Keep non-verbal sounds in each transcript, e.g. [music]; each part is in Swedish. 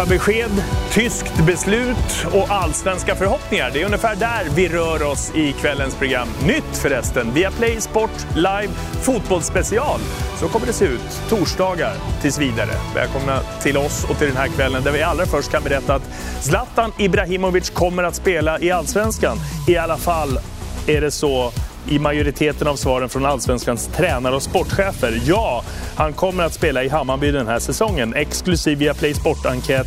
Uefa-besked, tyskt beslut och allsvenska förhoppningar. Det är ungefär där vi rör oss i kvällens program. Nytt förresten, via Play Sport Live Fotbollsspecial. Så kommer det se ut torsdagar tills vidare. Välkomna till oss och till den här kvällen där vi allra först kan berätta att Zlatan Ibrahimovic kommer att spela i Allsvenskan. I alla fall är det så i majoriteten av svaren från allsvenskans tränare och sportchefer. Ja, han kommer att spela i Hammarby den här säsongen. Exklusiv via Play Sport-enkät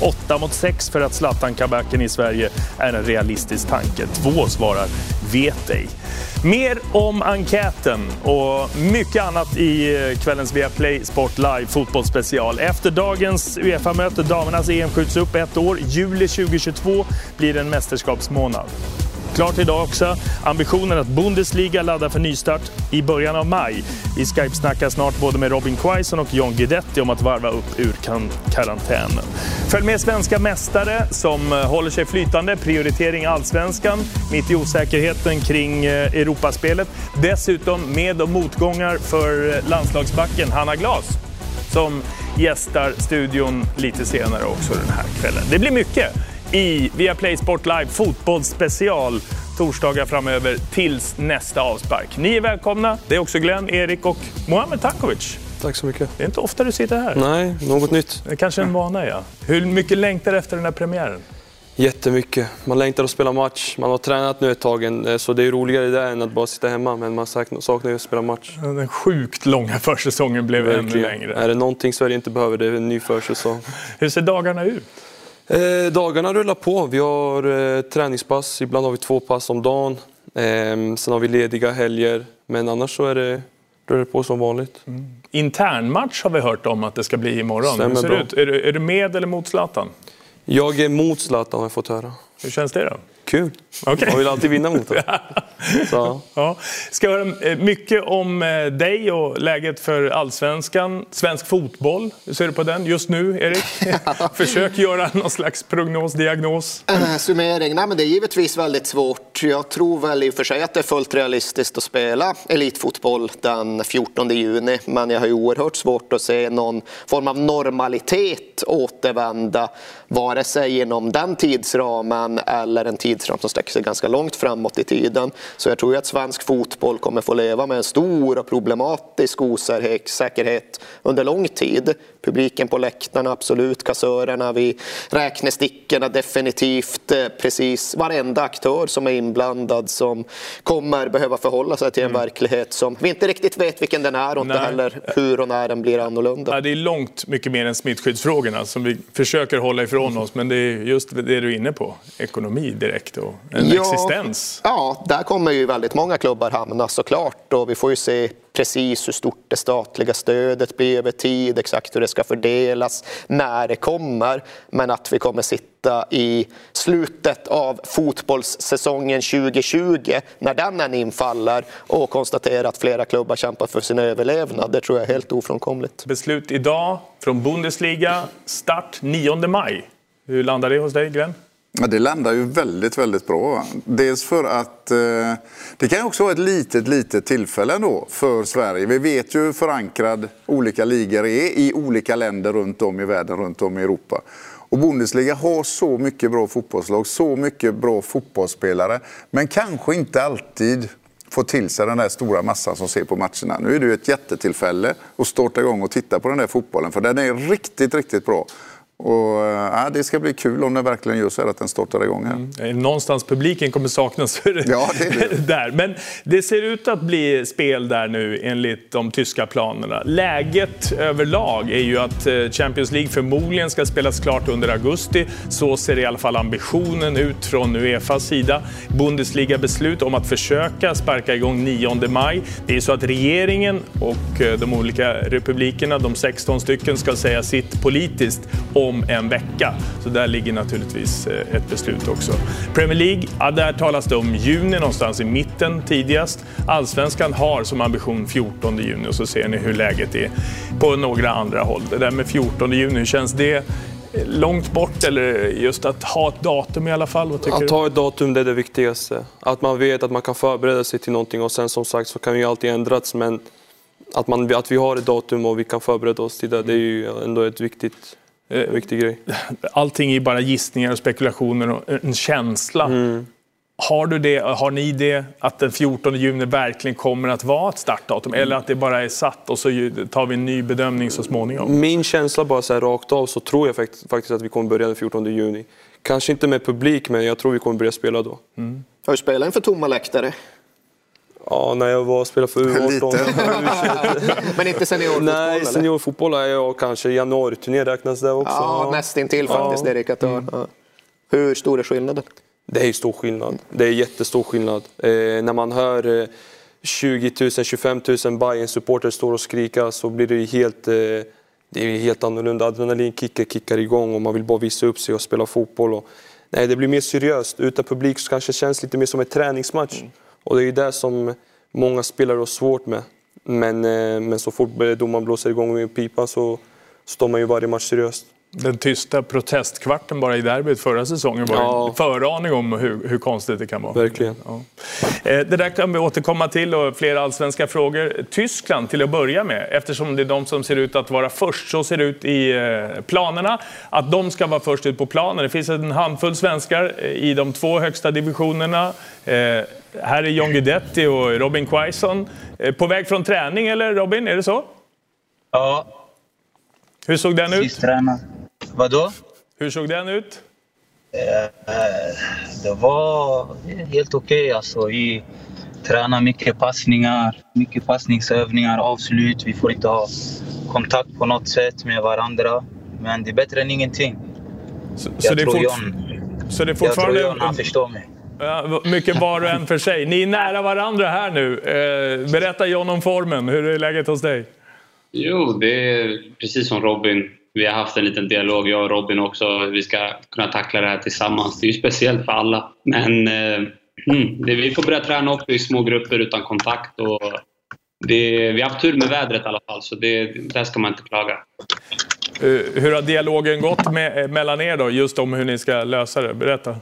8 mot 6 för att Zlatan-comebacken i Sverige är en realistisk tanke. Två svarar vet ej. Mer om enkäten och mycket annat i eh, kvällens Viaplay Sport Live fotbollsspecial. Efter dagens Uefa-möte, damernas EM skjuts upp ett år. Juli 2022 blir en mästerskapsmånad. Klart idag också. Ambitionen att Bundesliga laddar för nystart i början av maj. Vi Skype-snackar snart både med Robin Quaison och John Guidetti om att varva upp ur karantänen. Följ med svenska mästare som eh, håller sig flytande. Prioritering allsvenskan, mitt i osäkerheten kring eh, Europaspelet. Dessutom med och motgångar för eh, landslagsbacken Hanna Glas som gästar studion lite senare också den här kvällen. Det blir mycket i Viaplay Sport Live fotbollsspecial torsdagar framöver tills nästa avspark. Ni är välkomna. Det är också Glenn, Erik och Mohamed Takovic. Tack så mycket. Det är inte ofta du sitter här. Nej, något nytt. Det är kanske en vana, ja. Hur mycket längtar du efter den här premiären? Jättemycket. Man längtar att spela match. Man har tränat nu ett tag, så det är roligare där än att bara sitta hemma. Men man saknar ju att spela match. Den sjukt långa [laughs] försäsongen blev Verkligen. ännu längre. Är det någonting Sverige inte behöver, det är en ny försäsong. Hur ser dagarna ut? Eh, dagarna rullar på. Vi har eh, träningspass, ibland har vi två pass om dagen. Eh, sen har vi lediga helger, men annars så är det, rullar på som vanligt. Mm. Internmatch har vi hört om att det ska bli imorgon. Stämmer Hur ser det ut? Är du, är du med eller mot Zlatan? Jag är mot Zlatan har jag fått höra. Hur känns det då? Kul. Okay. Man vill alltid vinna mot honom. [laughs] Så. Ja. Ska höra eh, mycket om eh, dig och läget för allsvenskan. Svensk fotboll, hur ser du på den just nu, Erik? [laughs] Försök göra någon slags prognos, diagnos. Äh, summering? Nej, men det är givetvis väldigt svårt. Jag tror väl i och för sig att det är fullt realistiskt att spela elitfotboll den 14 juni. Men jag har ju oerhört svårt att se någon form av normalitet återvända vare sig inom den tidsramen eller en tidsram som sträcker sig ganska långt framåt i tiden. Så jag tror att svensk fotboll kommer få leva med en stor och problematisk osäkerhet under lång tid. Publiken på läktarna, absolut. Kassörerna vid räknestickorna, definitivt. Eh, precis varenda aktör som är inblandad som kommer behöva förhålla sig till en mm. verklighet som vi inte riktigt vet vilken den är och inte heller hur och när den blir annorlunda. det är långt mycket mer än smittskyddsfrågorna som vi försöker hålla ifrån oss. Men det är just det du är inne på, ekonomi direkt och en ja, existens. Ja, där kommer ju väldigt många klubbar hamna såklart och vi får ju se precis hur stort det statliga stödet blir över tid, exakt hur det ska fördelas, när det kommer. Men att vi kommer sitta i slutet av fotbollssäsongen 2020, när den än infaller och konstatera att flera klubbar kämpar för sin överlevnad, det tror jag är helt ofrånkomligt. Beslut idag från Bundesliga, start 9 maj. Hur landar det hos dig, Glenn? Ja, det landar ju väldigt, väldigt bra. Dels för att eh, det kan också vara ett litet, litet tillfälle ändå för Sverige. Vi vet ju hur förankrad olika ligor är i olika länder runt om i världen, runt om i Europa. Och Bundesliga har så mycket bra fotbollslag, så mycket bra fotbollsspelare. Men kanske inte alltid får till sig den där stora massan som ser på matcherna. Nu är det ju ett jättetillfälle att starta igång och titta på den där fotbollen. För den är riktigt, riktigt bra. Och, ja, det ska bli kul om det verkligen gör så att den startar igång här. Mm. Någonstans publiken kommer saknas ja, det det. [laughs] där. Men det ser ut att bli spel där nu enligt de tyska planerna. Läget överlag är ju att eh, Champions League förmodligen ska spelas klart under augusti. Så ser i alla fall ambitionen ut från Uefas sida. Bundesliga beslut om att försöka sparka igång 9 maj. Det är så att regeringen och eh, de olika republikerna, de 16 stycken, ska säga sitt politiskt om en vecka. Så där ligger naturligtvis eh, ett beslut också. Premier League, ja, där talas det om juni någonstans i mitten tidigast. Allsvenskan har som ambition 14 juni och så ser ni hur läget är på några andra håll. Det där med 14 juni, hur känns det? långt bort eller just att ha ett datum i alla fall? Att ha ett datum det är det viktigaste. Att man vet att man kan förbereda sig till någonting och sen som sagt så kan ju alltid ändras men att, man, att vi har ett datum och vi kan förbereda oss till det, det är ju ändå ett viktigt En viktig grej. Allting är bara gissningar och spekulationer och en känsla. Mm. Har, du det, har ni det att den 14 juni verkligen kommer att vara ett startdatum? Eller att det bara är satt och så tar vi en ny bedömning så småningom? Min känsla bara så här rakt av så tror jag faktiskt att vi kommer börja den 14 juni. Kanske inte med publik, men jag tror vi kommer börja spela då. Mm. Har du spelat inför tomma läktare? Ja, när jag var och spelade för U18. [laughs] [laughs] men inte seniorfotboll? Nej, seniorfotboll är jag kanske. Januariturné räknas det också. Ja, nästintill faktiskt, ja. det Qatar. Mm. Ja. Hur stor är skillnaden? Det är stor skillnad. Det är jättestor skillnad. Eh, när man hör eh, 20 000, 25 000 bayern supporter står och skrika så blir det helt, eh, det är helt annorlunda. Adrenalinkickar kickar igång och man vill bara visa upp sig och spela fotboll. Och, nej, det blir mer seriöst. Utan publik så kanske det känns lite mer som en träningsmatch. Mm. Och det är ju det som många spelare har svårt med. Men, eh, men så fort domaren blåser igång med pipan så står man ju varje match seriöst den tysta protestkvarten bara i derbyt förra säsongen var ja. en föraning om hur, hur konstigt det kan vara. Verkligen. Ja. Eh, det där kan vi återkomma till och fler allsvenska frågor. Tyskland till att börja med, eftersom det är de som ser ut att vara först. Så ser det ut i eh, planerna, att de ska vara först ut på planen. Det finns en handfull svenskar i de två högsta divisionerna. Här är John Guidetti och Robin Quaison. På väg från träning, eller Robin? Är det så? Ja. Hur såg den ut? Vadå? Hur såg den ut? Eh, det var helt okej. Okay, alltså. Vi tränar mycket passningar, mycket passningsövningar, avslut. Vi får inte ha kontakt på något sätt med varandra. Men det är bättre än ingenting. Så, jag, så tror John, så det är fortfarande... jag tror John han förstår mig. Mycket var och en för sig. Ni är nära varandra här nu. Eh, berätta John om formen. Hur är läget hos dig? Jo, det är precis som Robin vi har haft en liten dialog, jag och Robin också, hur vi ska kunna tackla det här tillsammans. Det är ju speciellt för alla. Men eh, mm, det, vi får börja träna också i små grupper utan kontakt. Och det, vi har haft tur med vädret i alla fall, så det, där ska man inte klaga. Eh, hur har dialogen gått med, mellan er då, just om hur ni ska lösa det? Berätta.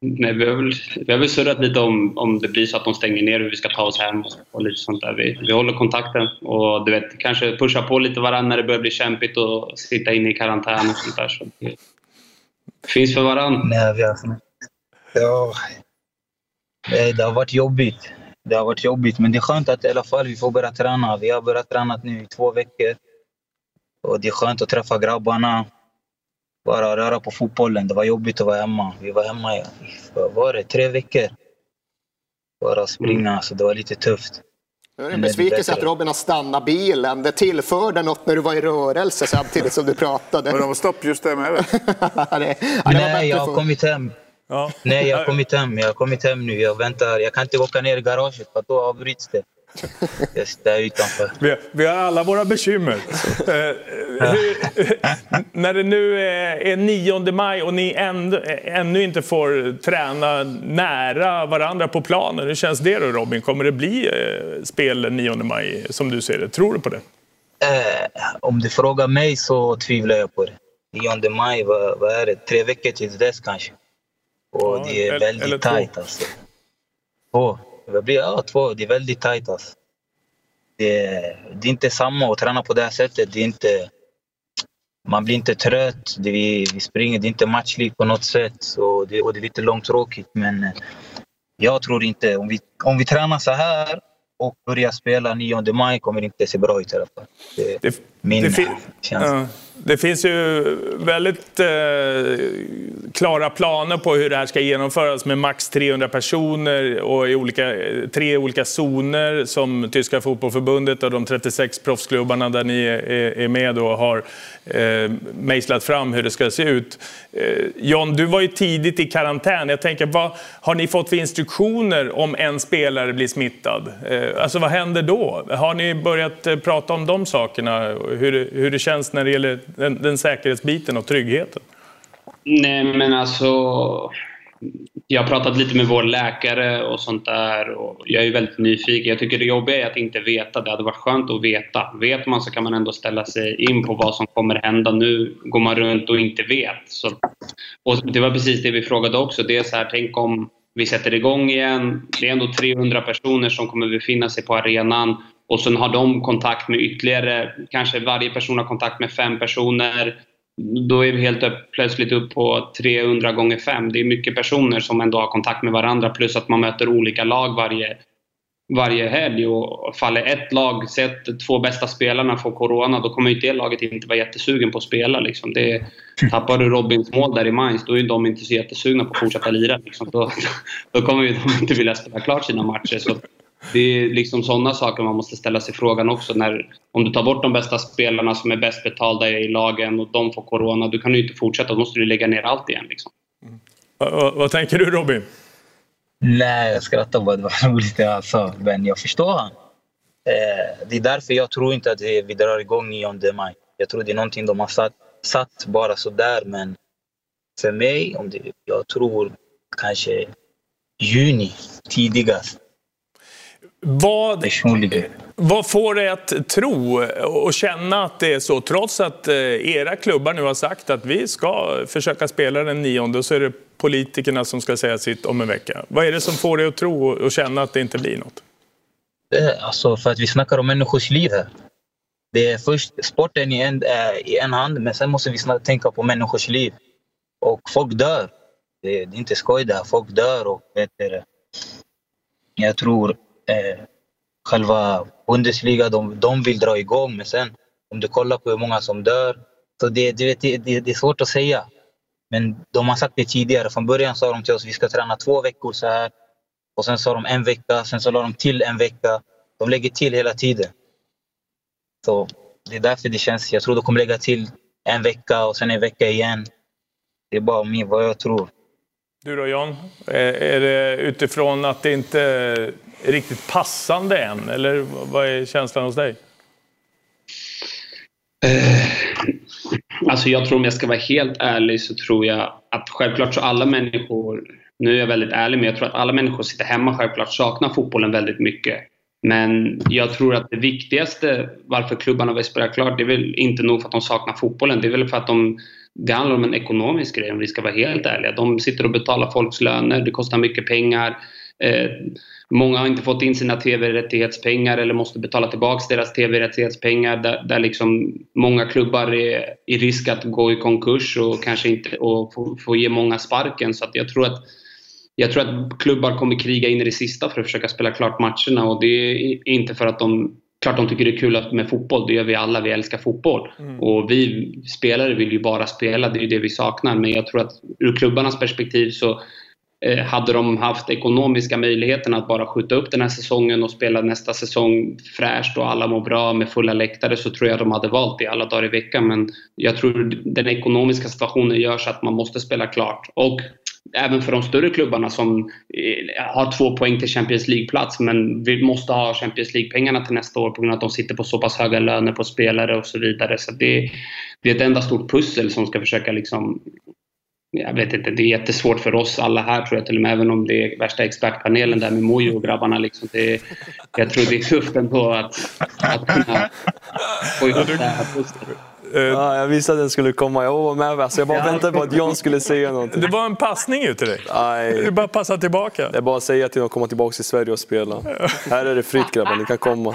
Nej, vi har väl, vi har väl surrat lite om, om det blir så att de stänger ner hur vi ska ta oss hem och lite sånt där. Vi, vi håller kontakten och du vet, kanske pusha på lite varandra när det börjar bli kämpigt och sitta inne i karantän och sånt där. Så det finns för varandra. Nej, vi har... Ja. Det har varit jobbigt. Det har varit jobbigt, men det är skönt att i alla fall vi får börja träna. Vi har börjat träna nu i två veckor. Och det är skönt att träffa grabbarna bara röra på fotbollen. Det var jobbigt att vara hemma. Vi var hemma i vad var det, tre veckor. Bara springa, mm. så det var lite tufft. Det är en besvikelse att Robin har stannat bilen. Det tillförde något när du var i rörelse samtidigt som du pratade. Men de var stoppljus där med? [laughs] det, Nej, jag har kommit hem. Ja. Nej, jag har kommit hem. Jag har kommit hem nu. Jag väntar. Jag kan inte åka ner i garaget för då avbryts det. Just där utanför. Vi, vi har alla våra bekymmer. eh, hur, när det nu är, är 9 maj och ni ännu, ännu inte får träna nära varandra på planen. Hur känns det då Robin? Kommer det bli eh, spel 9 maj som du ser det? Tror du på det? Eh, om du frågar mig så tvivlar jag på det. 9 maj, vad, vad är det? Tre veckor till dess kanske. Och ja, det är väldigt eller tajt alltså. Två. Det blir ja, två. Det är väldigt tajt alltså. Det, det, är inte samma att träna på det här sättet. Det är inte, man blir inte trött. Det, vi, vi springer, det är inte matchlikt på något sätt. Och det, och det är lite långtråkigt. Men eh, jag tror inte... Om vi, om vi tränar så här och börjar spela 9 maj kommer det inte se bra ut i alla fall. Det, det, min det. Ja. Det finns ju väldigt eh, klara planer på hur det här ska genomföras med max 300 personer och i olika, tre olika zoner som Tyska fotbollförbundet och de 36 proffsklubbarna där ni är, är med och har eh, mejslat fram hur det ska se ut. Eh, John, du var ju tidigt i karantän. Jag tänker, vad har ni fått för instruktioner om en spelare blir smittad? Eh, alltså vad händer då? Har ni börjat eh, prata om de sakerna? Hur, hur det känns när det gäller den, den säkerhetsbiten och tryggheten? Nej, men alltså... Jag har pratat lite med vår läkare och sånt där och jag är väldigt nyfiken. Jag tycker det jobbiga är att inte veta. Det hade varit skönt att veta. Vet man så kan man ändå ställa sig in på vad som kommer hända. Nu går man runt och inte vet. Så, och det var precis det vi frågade också. Det är så här, tänk om vi sätter igång igen. Det är ändå 300 personer som kommer befinna sig på arenan och sen har de kontakt med ytterligare, kanske varje person har kontakt med fem personer. då är vi helt upp, plötsligt upp på 300 gånger 5. Det är mycket personer som ändå har kontakt med varandra plus att man möter olika lag varje, varje helg. Och faller ett lag, sett två bästa spelarna får corona, då kommer ju det laget inte vara jättesugen på att spela. Liksom. Det, tappar du Robins mål där i Mainz, då är de inte så jättesugna på att fortsätta lira. Liksom. Då, [laughs] då kommer ju de inte vilja spela klart sina matcher. Så det är liksom sådana saker man måste ställa sig frågan också. När, om du tar bort de bästa spelarna som är bäst betalda i lagen och de får corona, då kan du inte fortsätta. Då måste du lägga ner allt igen. Liksom. Mm. Vad, vad tänker du Robin? Nej, jag skrattar bara. Det var [laughs] roligt det han sa. Men jag förstår han. Eh, det är därför jag tror inte att vi drar igång 9 maj. Jag tror det är någonting de har satt, satt bara sådär. Men för mig, om det, jag tror kanske juni tidigast. Vad, vad får dig att tro och känna att det är så? Trots att eh, era klubbar nu har sagt att vi ska försöka spela den nionde så är det politikerna som ska säga sitt om en vecka. Vad är det som får dig att tro och känna att det inte blir något? Alltså för att vi snackar om människors liv här. Det är först sporten i en, i en hand, men sen måste vi snart tänka på människors liv. Och folk dör. Det, är inte skoj det här. Folk dör och vet det, jag tror eh, själva Bundesliga, de, de vill dra igång. Men sen om du kollar på hur många som dör. Så det, det, det, det är svårt att säga. Men de har sagt det tidigare. Från början sa de till oss att vi ska träna två veckor så här. Och sen sa de en vecka, sen så la de till en vecka. De lägger till hela tiden. Så det är därför det känns... Jag tror de kommer lägga till en vecka och sen en vecka igen. Det är bara min, vad jag tror. Du då John? Eh, är det utifrån att det inte är riktigt passande än? Eller vad är känslan hos dig? Eh, alltså jag tror om jag ska vara helt ärlig så tror jag att självklart så alla människor, nu är jag väldigt ärlig, men jag tror att alla människor sitter hemma självklart saknar fotbollen väldigt mycket. Men jag tror att det viktigaste varför klubbarna vill spela klart, det är väl inte nog för att de saknar fotbollen. Det är väl för att de, det handlar om en ekonomisk grej om vi ska vara helt ärliga. De sitter och betalar folks löner, det kostar mycket pengar. Eh, många har inte fått in sina tv-rättighetspengar eller måste betala tillbaka deras tv-rättighetspengar där, där liksom många klubbar är i risk att gå i konkurs och kanske inte och få, få ge många sparken. Så att jag tror att jag tror att klubbar kommer kriga in i det sista för att försöka spela klart matcherna och det är inte för att de Klart de tycker det är kul med fotboll, det gör vi alla, vi älskar fotboll. Mm. Och vi spelare vill ju bara spela, det är ju det vi saknar. Men jag tror att ur klubbarnas perspektiv så Eh, hade de haft ekonomiska möjligheter att bara skjuta upp den här säsongen och spela nästa säsong fräscht och alla mår bra med fulla läktare så tror jag de hade valt det alla dagar i veckan. Men jag tror den ekonomiska situationen gör så att man måste spela klart. Och även för de större klubbarna som eh, har två poäng till Champions League-plats men vi måste ha Champions League-pengarna till nästa år på grund av att de sitter på så pass höga löner på spelare och så vidare. Så det, det är ett enda stort pussel som ska försöka liksom jag vet inte, det är jättesvårt för oss alla här tror jag till och med, även om det är värsta expertpanelen där med Mojo och grabbarna. Liksom, det, jag tror det är tufft ändå att, att kunna få ihop det här pusslet. Ja, jag visste att den skulle komma. Jag var med. Alltså, jag bara väntade på att John skulle säga någonting. Det var en passning ut till dig. Nej. Du bara passa tillbaka. Det är bara att säga till dem att komma tillbaka till Sverige och spela. Här är det fritt grabbar, ni kan komma.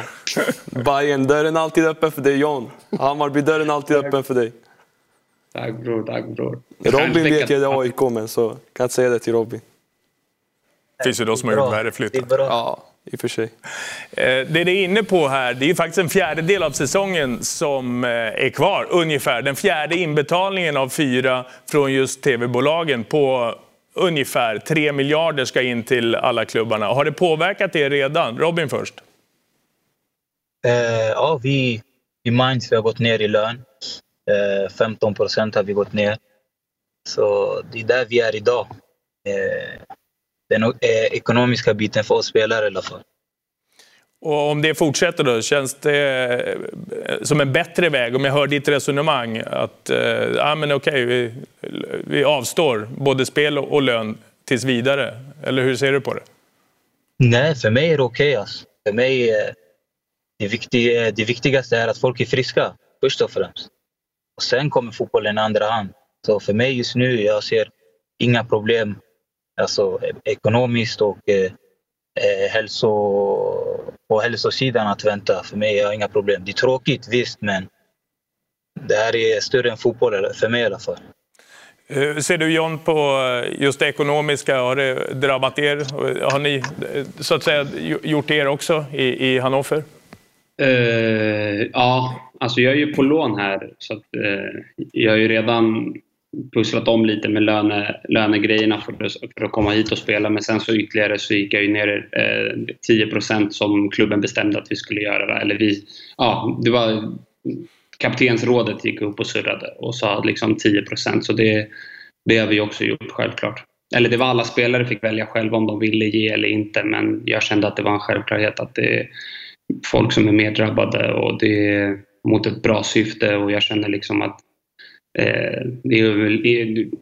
Bayern, dörren är alltid öppen för dig John. Hammarby, dörren är alltid öppen för dig. Tack bror, tack bror. Robin vet jag det är AIK men så kan jag inte säga det till Robin. Det finns ju de som har gjort värre flyttar. Ja, i och för sig. Eh, det du är inne på här, det är ju faktiskt en fjärdedel av säsongen som eh, är kvar, ungefär. Den fjärde inbetalningen av fyra från just tv-bolagen på ungefär 3 miljarder ska in till alla klubbarna. Har det påverkat er redan? Robin först. Uh, ja, vi i Mainz vi har gått ner i lön. 15 eh, procent har vi gått ner. Så det är där vi är idag. Eh, den eh, ekonomiska biten för oss spelare i alla fall. Och om det fortsätter då, känns det som en bättre väg? Om jag hör ditt resonemang att ja, men okej, vi, vi avstår både spel och lön tills vidare. Eller hur ser du på det? Nej, för mig är det okej. Okay, alltså. För mig det, viktiga, det viktigaste är att folk är friska, först och främst. Och sen kommer fotbollen i andra hand. Så för mig just nu, jag ser inga problem alltså, ekonomiskt och eh, eh hälso, på hälsosidan att vänta. För mig jag har inga problem. Det är tråkigt visst, men det här är större än fotboll, för mig i alla fall. Hur ser du John på eh, just det ekonomiska? Har det drabbat er? Har ni eh, så att säga gjort er också i, i Hannover? Uh, ja, alltså jag är ju på lån här så att, uh, jag har ju redan pusslat om lite med löne, lönegrejerna för, för att komma hit och spela men sen så ytterligare så gick jag ju ner eh, 10 som klubben bestämde att vi skulle göra. Eller vi, ja, det var kaptensrådet gick upp och surrade och sa liksom 10% så det, det har vi också gjort självklart. Eller det var alla spelare fick välja själva om de ville ge eller inte men jag kände att det var en självklarhet att det är folk som är mer drabbade och det är mot ett bra syfte och jag känner liksom att eh, det, är,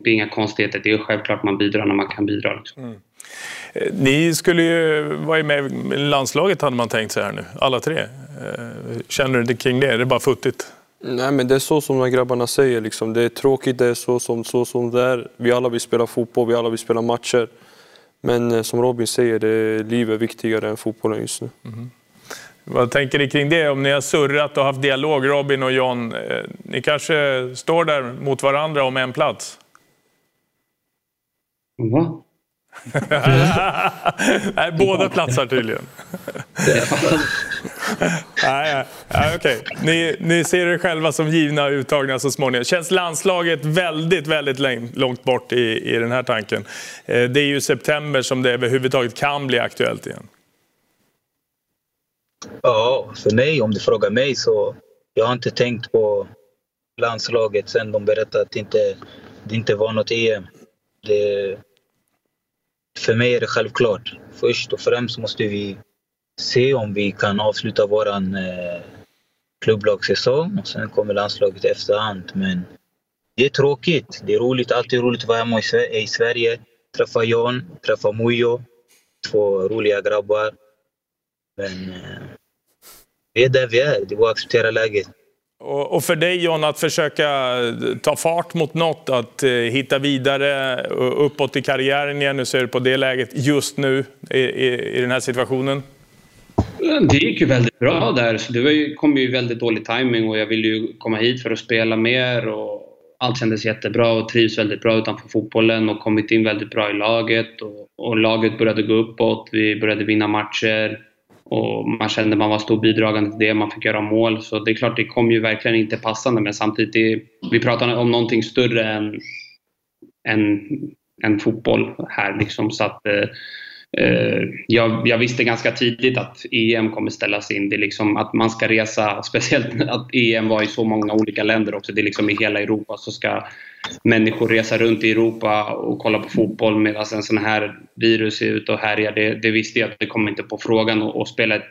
det är inga konstigheter. Det är självklart man bidrar när man kan bidra. Liksom. Mm. Eh, ni skulle ju vara med i landslaget hade man tänkt sig här nu, alla tre. Eh, känner du kring det? Är det bara futtigt? Nej, men det är så som de här grabbarna säger. Liksom. Det är tråkigt, det är så som, så som det är. Vi alla vill spela fotboll, vi alla vill spela matcher. Men som Robin säger, det, livet är viktigare än fotbollen just nu. Mm. Vad tänker ni kring det? Om ni har surrat och haft dialog, Robin och John. Eh, ni kanske står där mot varandra om en plats? Va? [laughs] Nej, båda platsar tydligen. [laughs] nej, nej, okay. ni, ni ser er själva som givna och uttagna så småningom. Känns landslaget väldigt, väldigt långt bort i, i den här tanken? Eh, det är ju september som det överhuvudtaget kan bli aktuellt igen. Ja, för mig, om du frågar mig så jag har inte tänkt på landslaget sen de berättade att det inte, det inte var något EM. Det, för mig är det självklart. Först och främst måste vi se om vi kan avsluta vår eh, klubblagssäsong och sen kommer landslaget efterhand. Men det är tråkigt. Det är roligt, alltid roligt att vara hemma i Sverige. Träffa John, träffa Mujo. Två roliga grabbar. Men eh, vi är där vi är. Det går att acceptera läget. Och för dig John, att försöka ta fart mot något, att eh, hitta vidare uppåt i karriären igen. Hur ser du på det läget just nu i, i, i den här situationen? Det gick ju väldigt bra där. Så det kom ju väldigt dålig timing och jag ville ju komma hit för att spela mer. Och allt kändes jättebra och trivs väldigt bra utanför fotbollen och kommit in väldigt bra i laget. Och, och laget började gå uppåt, vi började vinna matcher. Och man kände att man var stor bidragande till det, man fick göra mål. Så det är klart, det kom ju verkligen inte passande men samtidigt, det, vi pratar om någonting större än, än, än fotboll här. Liksom, så att, eh, eh jag, jag, visste ganska tidigt att EM kommer ställas in. Det är liksom att man ska resa, [laughs] speciellt att EM var i så många olika länder också. Det är liksom i hela Europa så ska människor resa runt i Europa och kolla på fotboll medan en sån här virus är ute och härjar. Det, det visste jag att det kom inte på frågan att spela ett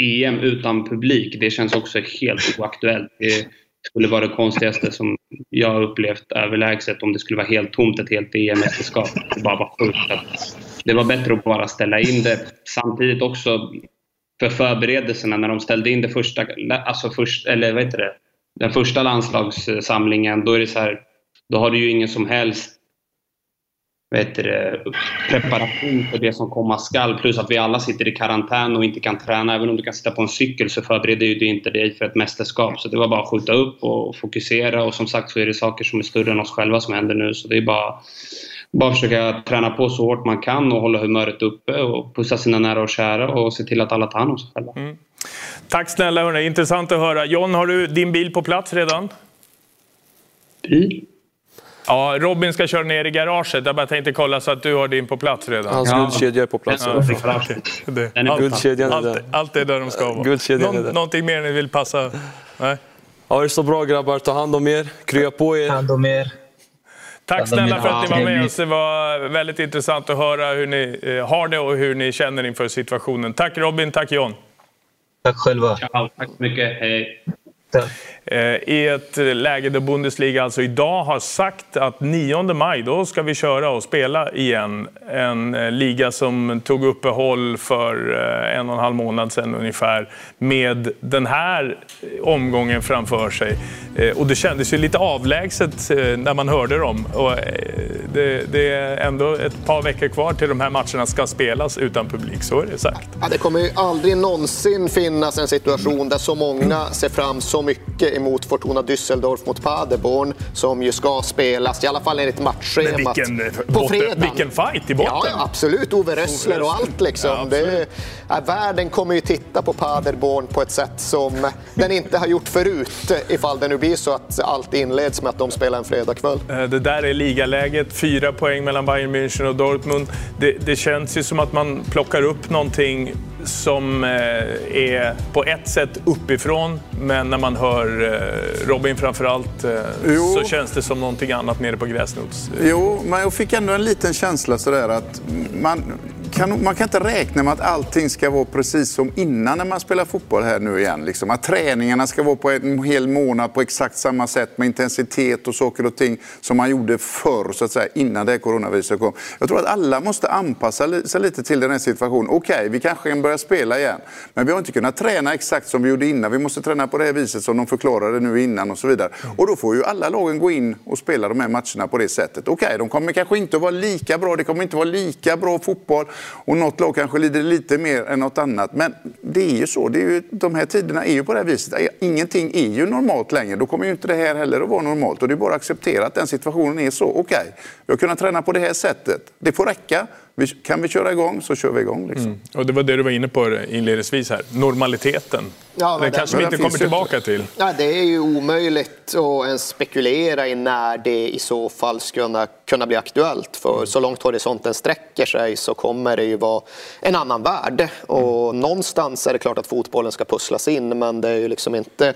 EM utan publik. Det känns också helt oaktuellt. Det skulle vara det konstigaste som jag har upplevt överlägset om det skulle vara helt tomt ett helt EM-mästerskap. Det bara var sjukt. Det var bättre att bara ställa in det. Samtidigt också för förberedelserna när de ställde in det första, alltså först, eller vad heter det, den första landslagssamlingen, då är det så här, då har du ju ingen som helst vet det, preparation för det som komma skall. Plus att vi alla sitter i karantän och inte kan träna. Även om du kan sitta på en cykel så förbereder ju det inte dig för ett mästerskap. Så det var bara att skjuta upp och fokusera. Och som sagt så är det saker som är större än oss själva som händer nu. Så det är bara bara försöka träna på så hårt man kan och hålla humöret uppe och pussa sina nära och kära och se till att alla tar hand om sig själva. Mm. Tack snälla hörni, intressant att höra. John, har du din bil på plats redan? Bil? Ja, Robin ska köra ner i garaget. Jag bara tänkte kolla så att du har din på plats redan. Hans ja. guldkedja är på plats. Ja, det. Allt, Guldkedjan är där. Allt, är där de ska vara. Guldkedjan Nå, är där. Någonting mer ni vill passa? Nej? Ja, det är så bra grabbar. Ta hand om er. Krya på er. Ta hand om er. Tack snälla för att ni var med oss. Det var väldigt intressant att höra hur ni eh, har det och hur ni känner inför situationen. Tack Robin, tack John. Tack själva. Ja, tack så mycket. Hej. Eh, I ett läge där Bundesliga alltså idag har sagt att 9 maj då ska vi köra och spela igen. En eh, liga som tog uppehåll för eh, en och en halv månad sedan ungefär med den här omgången framför sig. Och det kändes ju lite avlägset när man hörde dem. Och det, det är ändå ett par veckor kvar till de här matcherna ska spelas utan publik, så är det sagt. Ja, det kommer ju aldrig någonsin finnas en situation där så många ser fram så så mycket emot Fortuna Düsseldorf mot Paderborn som ju ska spelas, i alla fall enligt matchschemat, vilken, eh, på fredag. Vilken fight i botten! Ja, ja absolut. Ove Rössler och allt liksom. Ja, det, är, världen kommer ju titta på Paderborn på ett sätt som den inte har gjort förut ifall det nu blir så att allt inleds med att de spelar en fredagkväll. Eh, det där är ligaläget, fyra poäng mellan Bayern München och Dortmund. Det, det känns ju som att man plockar upp någonting som eh, är på ett sätt uppifrån, men när man hör eh, Robin framförallt så känns det som någonting annat nere på gräsnots. Jo, men jag fick ändå en liten känsla sådär att man, kan, man kan inte räkna med att allting ska vara precis som innan när man spelar fotboll här nu igen. Liksom. Att träningarna ska vara på en hel månad på exakt samma sätt med intensitet och saker och ting som man gjorde förr, så att säga, innan det här coronaviruset kom. Jag tror att alla måste anpassa sig lite till den här situationen. Okej, okay, vi kanske kan börja spela igen, men vi har inte kunnat träna exakt som vi gjorde innan. Vi måste träna på det här viset som de förklarade nu innan och så vidare. Och då får ju alla lagen gå in och spela de här matcherna på det sättet. Okej, okay, de kommer kanske inte att vara lika bra, det kommer inte att vara lika bra fotboll och något lag kanske lider lite mer än något annat. Men det är ju så. Det är ju, de här tiderna är ju på det här viset. Ingenting är ju normalt längre. Då kommer ju inte det här heller att vara normalt. Och det är bara att acceptera att den situationen är så. Okej, okay, vi har kunnat träna på det här sättet. Det får räcka. Kan vi köra igång så kör vi igång. Liksom. Mm. Och det var det du var inne på inledningsvis här. Normaliteten. Ja, det kanske vi inte kommer tillbaka till. Ja, det är ju omöjligt att ens spekulera i när det i så fall skulle kunna bli aktuellt. För mm. så långt horisonten sträcker sig så kommer det ju vara en annan värld. Och mm. någonstans är det klart att fotbollen ska pusslas in men det är ju liksom inte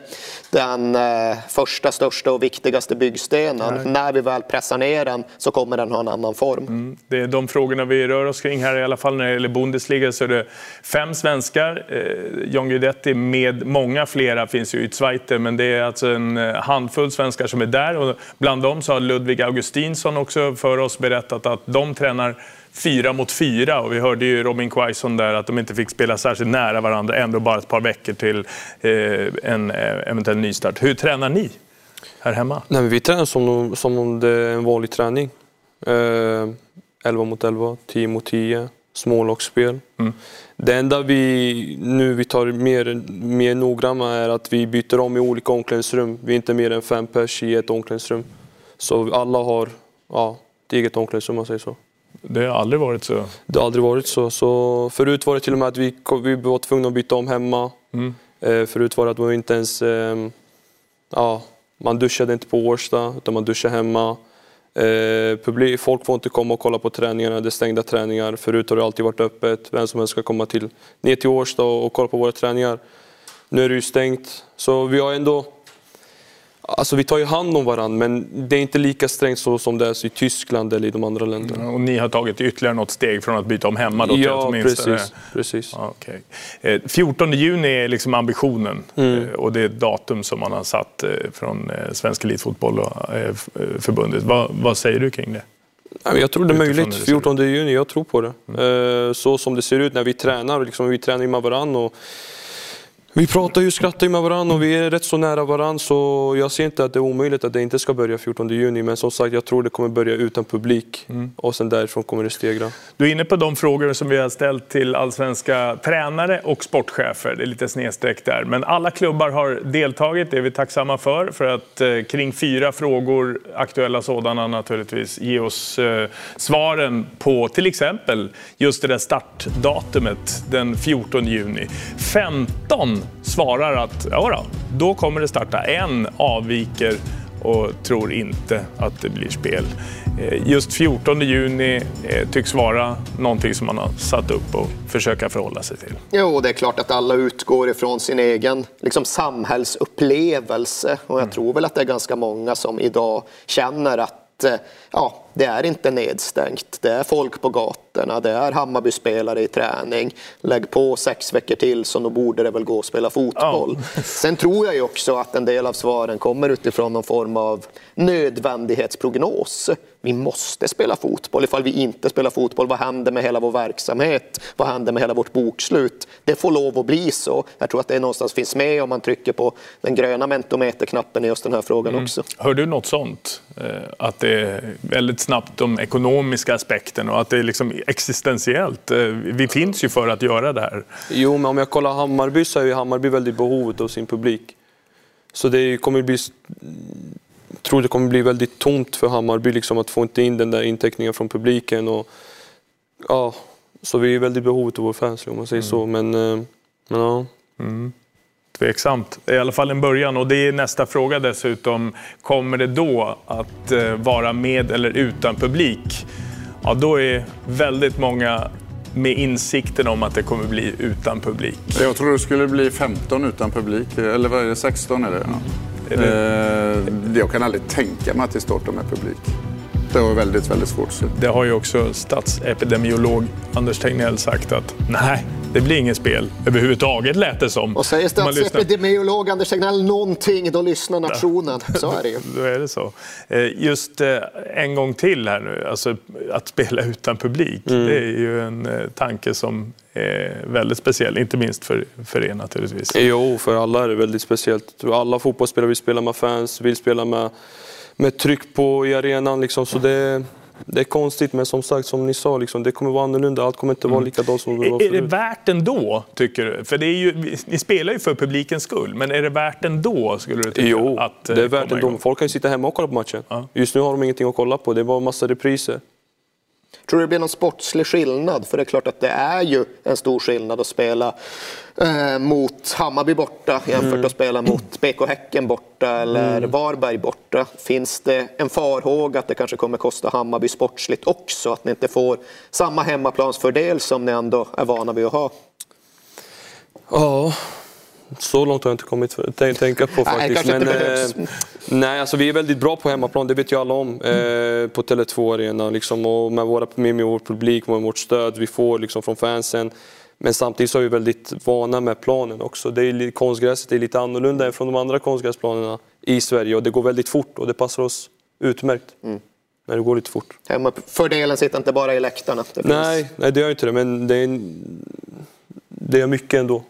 den eh, första, största och viktigaste byggstenen. Nej. När vi väl pressar ner den så kommer den ha en annan form. Mm. Det är de frågorna vi rör oss kring här i alla fall när det gäller Bundesliga så är det fem svenskar. Eh, John Guidetti med många flera finns ju i Zweite, men det är alltså en eh, handfull svenskar som är där och bland dem så har Ludvig Augustinsson också för oss berättat att de tränar fyra mot fyra och vi hörde ju Robin Quaison där att de inte fick spela särskilt nära varandra ändå bara ett par veckor till eh, en eh, eventuell nystart. Hur tränar ni här hemma? Nej, vi tränar som, som om det är en vanlig träning. Eh, 11 mot 11, 10 mot 10, smålagsspel. Mm. Det enda vi nu vi tar mer, mer noggranna är att vi byter om i olika omklädningsrum. Vi är inte mer än fem pers i ett omklädningsrum. Så alla har ja, ett eget omklädningsrum om man säger så. Det har aldrig varit så? Det har aldrig varit så. så förut var det till och med att vi, vi var tvungna att byta om hemma. Mm. Eh, förut var det att man inte ens... Eh, ja, man duschade inte på Årsta, utan man duschade hemma. Eh, publik, folk får inte komma och kolla på träningarna, det är stängda träningar. Förut har det alltid varit öppet, vem som helst ska komma till, ner till Årsta och, och kolla på våra träningar. Nu är det ju stängt, så vi har ändå Alltså vi tar ju hand om varandra men det är inte lika strängt så som det är i Tyskland eller i de andra länderna. Och ni har tagit ytterligare något steg från att byta om hemma då Ja, precis. precis. Okay. 14 eh, juni är liksom ambitionen mm. Eh, och det är ett datum som man har satt eh, från Svensk Elitfotboll och förbundet. Vad, vad säger du kring det? Jag tror det är möjligt. 14 juni, jag tror på det. Mm. Så som det ser ut när vi tränar, liksom, vi tränar med varandra och vi pratar ju och skrattar med varandra och vi är rätt så nära varandra så jag ser inte att det är omöjligt att det inte ska börja 14 juni men som sagt jag tror det kommer börja utan publik mm. och sen därifrån kommer det stegra. Du är inne på de frågor som vi har ställt till allsvenska tränare och sportchefer. Det är lite snedstreck där men alla klubbar har deltagit, det är vi tacksamma för för att eh, kring fyra frågor, aktuella sådana naturligtvis, ge oss eh, svaren på till exempel just det där startdatumet den 14 juni. 15 svarar att ja då, då kommer det starta. En avviker och tror inte att det blir spel. Eh, just 14 juni eh, tycks vara någonting som man har satt upp och försöka förhålla sig till. Jo, det är klart att alla utgår ifrån sin egen liksom, samhällsupplevelse och jag mm. tror väl att det är ganska många som idag känner att eh, ja, det är inte nedstängt. Det är folk på gatorna, det är Hammarby-spelare i träning. Lägg på sex veckor till så då borde det väl gå att spela fotboll. Ja. [laughs] Sen tror jag ju också att en del av svaren kommer utifrån någon form av nödvändighetsprognos. Vi måste spela fotboll. Ifall vi inte spelar fotboll, vad händer med hela vår verksamhet? Vad händer med hela vårt bokslut? Det får lov att bli så. Jag tror att det någonstans finns med om man trycker på den gröna mentometerknappen i just den här frågan mm. också. Hör du något sånt? Eh, att det är väldigt snabbt de ekonomiska aspekterna och att det är liksom existentiellt. Eh, vi finns ju för att göra det här. Jo, men om jag kollar Hammarby så är ju Hammarby väldigt behovet av sin publik. Så det kommer bli, jag tror det kommer bli väldigt tomt för Hammarby liksom, att få inte in den där intäckningen från publiken. Och, ja, så vi är väldigt behovet av vår fans om man säger mm. så. Men, eh, men ja. Mm. Tveksamt. I alla fall en början. Och det är nästa fråga dessutom. Kommer det då att eh, vara med eller utan publik? Ja, då är väldigt många med insikten om att det kommer bli utan publik. Jag tror det skulle bli 15 utan publik, eller vad är det, 16 är det? Ja. Är det... Eh, jag kan aldrig tänka mig att det startar med publik. Det var väldigt, väldigt svårt. Det har ju också statsepidemiolog Anders Tegnell sagt att nej, det blir inget spel överhuvudtaget lät det som. Och säger statsepidemiolog Anders Tegnell någonting, då lyssnar nationen. Så är det ju. [laughs] då är det så. Eh, just eh, en gång till här nu, alltså att spela utan publik. Mm. Det är ju en eh, tanke som är väldigt speciell, inte minst för, för er naturligtvis. Jo, för alla är det väldigt speciellt. Alla fotbollsspelare vill spela med fans, vill spela med, med tryck på i arenan. Liksom. Så det, det är konstigt, men som sagt, som ni sa, liksom, det kommer vara annorlunda. Allt kommer inte vara mm. likadant som det var förut. Är det värt ändå, tycker du? För det är ju, ni spelar ju för publikens skull, men är det värt ändå, skulle du tycka? Jo, att, det är eh, värt ändå. Folk kan ju sitta hemma och kolla på matchen. Ja. Just nu har de ingenting att kolla på. Det var massa repriser. Tror du det blir någon sportslig skillnad? För det är klart att det är ju en stor skillnad att spela eh, mot Hammarby borta jämfört med mm. att spela mot BK Häcken borta eller mm. Varberg borta. Finns det en farhåga att det kanske kommer kosta Hammarby sportsligt också? Att ni inte får samma hemmaplansfördel som ni ändå är vana vid att ha? Ja, så långt har jag inte kommit att tänka på faktiskt. Nej, men, eh, nej, alltså vi är väldigt bra på hemmaplan, det vet ju alla om. Eh, på Tele2 Arena liksom, och med, våra, med vår publik, med vårt stöd vi får liksom, från fansen. Men samtidigt så är vi väldigt vana med planen också. Det är, konstgräset är lite annorlunda än från de andra konstgräsplanerna i Sverige och det går väldigt fort och det passar oss utmärkt. Mm. Men det går lite fort. Fördelen sitter inte bara i läktarna? nej, nej, det gör inte det, men det är, det är mycket ändå.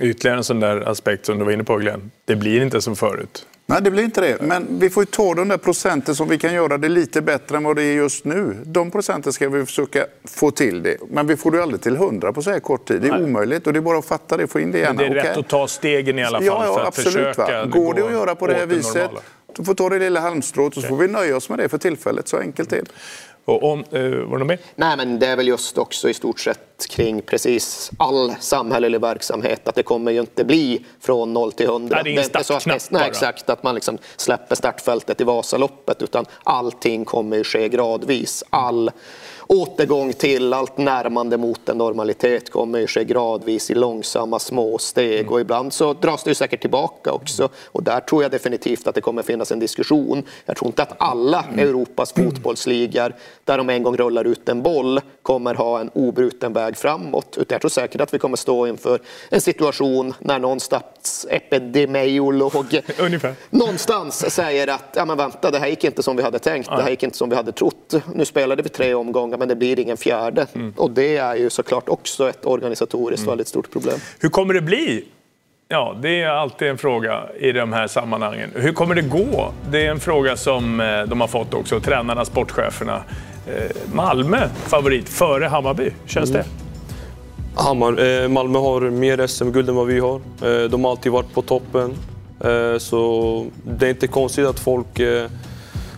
Ytterligare en sån där aspekt som du var inne på Glenn. Det blir inte som förut. Nej, det blir inte det. Men vi får ju ta de där procenten som vi kan göra det lite bättre än vad det är just nu. De procenten ska vi försöka få till det. Men vi får det aldrig till 100 på så här kort tid. Det är Nej. omöjligt och det är bara att fatta det, få in det igen. Men det är rätt att ta stegen i alla fall ja, ja, för att absolut, försöka. Va? Går det att göra på det här viset, då får ta det lilla halmstrået och så får vi nöja oss med det för tillfället. Så enkelt är det. Och om, eh, var det med? Nej, men det är väl just också i stort sett kring precis all samhällelig verksamhet att det kommer ju inte bli från 0 till 100. Nej, det är inte så att, nej, exakt, att man liksom släpper startfältet i Vasaloppet utan allting kommer ju ske gradvis. All återgång till allt närmande mot en normalitet kommer ju ske gradvis i långsamma små steg. Mm. och ibland så dras det ju säkert tillbaka också. Och där tror jag definitivt att det kommer finnas en diskussion. Jag tror inte att alla mm. Europas fotbollsligor där de en gång rullar ut en boll kommer ha en obruten väg framåt. Utan jag tror säkert att vi kommer stå inför en situation när någon statsepidemiolog [laughs] någonstans säger att ja men vänta det här gick inte som vi hade tänkt, det här gick inte som vi hade trott. Nu spelade vi tre omgångar många men det blir ingen fjärde. Mm. Och det är ju såklart också ett organisatoriskt mm. väldigt stort problem. Hur kommer det bli? Ja, det är alltid en fråga i de här sammanhangen. Hur kommer det gå? Det är en fråga som eh, de har fått också, tränarna, sportcheferna. Eh, Malmö favorit före Hammarby, känns mm. det? Hammar, eh, Malmö har mer SM-guld än vad vi har. De har alltid varit på toppen. Så det är inte konstigt att folk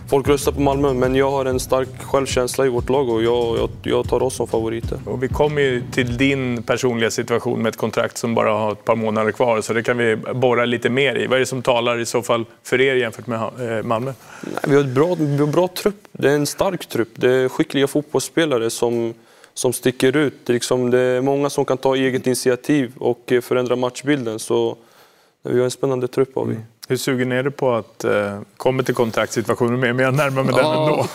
folk röstar på Malmö, men jag har en stark självkänsla i vårt lag och jag, jag, jag tar oss som favoriter. Och vi kommer ju till din personliga situation med ett kontrakt som bara har ett par månader kvar, så det kan vi borra lite mer i. Vad är det som talar i så fall för er jämfört med eh, Malmö? Nej, vi har ett bra, vi har bra trupp. Det är en stark trupp. Det är skickliga fotbollsspelare som, som sticker ut. Det är, liksom, det är många som kan ta eget initiativ och förändra matchbilden. Så vi har en spännande trupp har vi. Mm. Hur sugen är du på att eh, komma till kontraktssituationen med? Men jag närmar mig den ändå.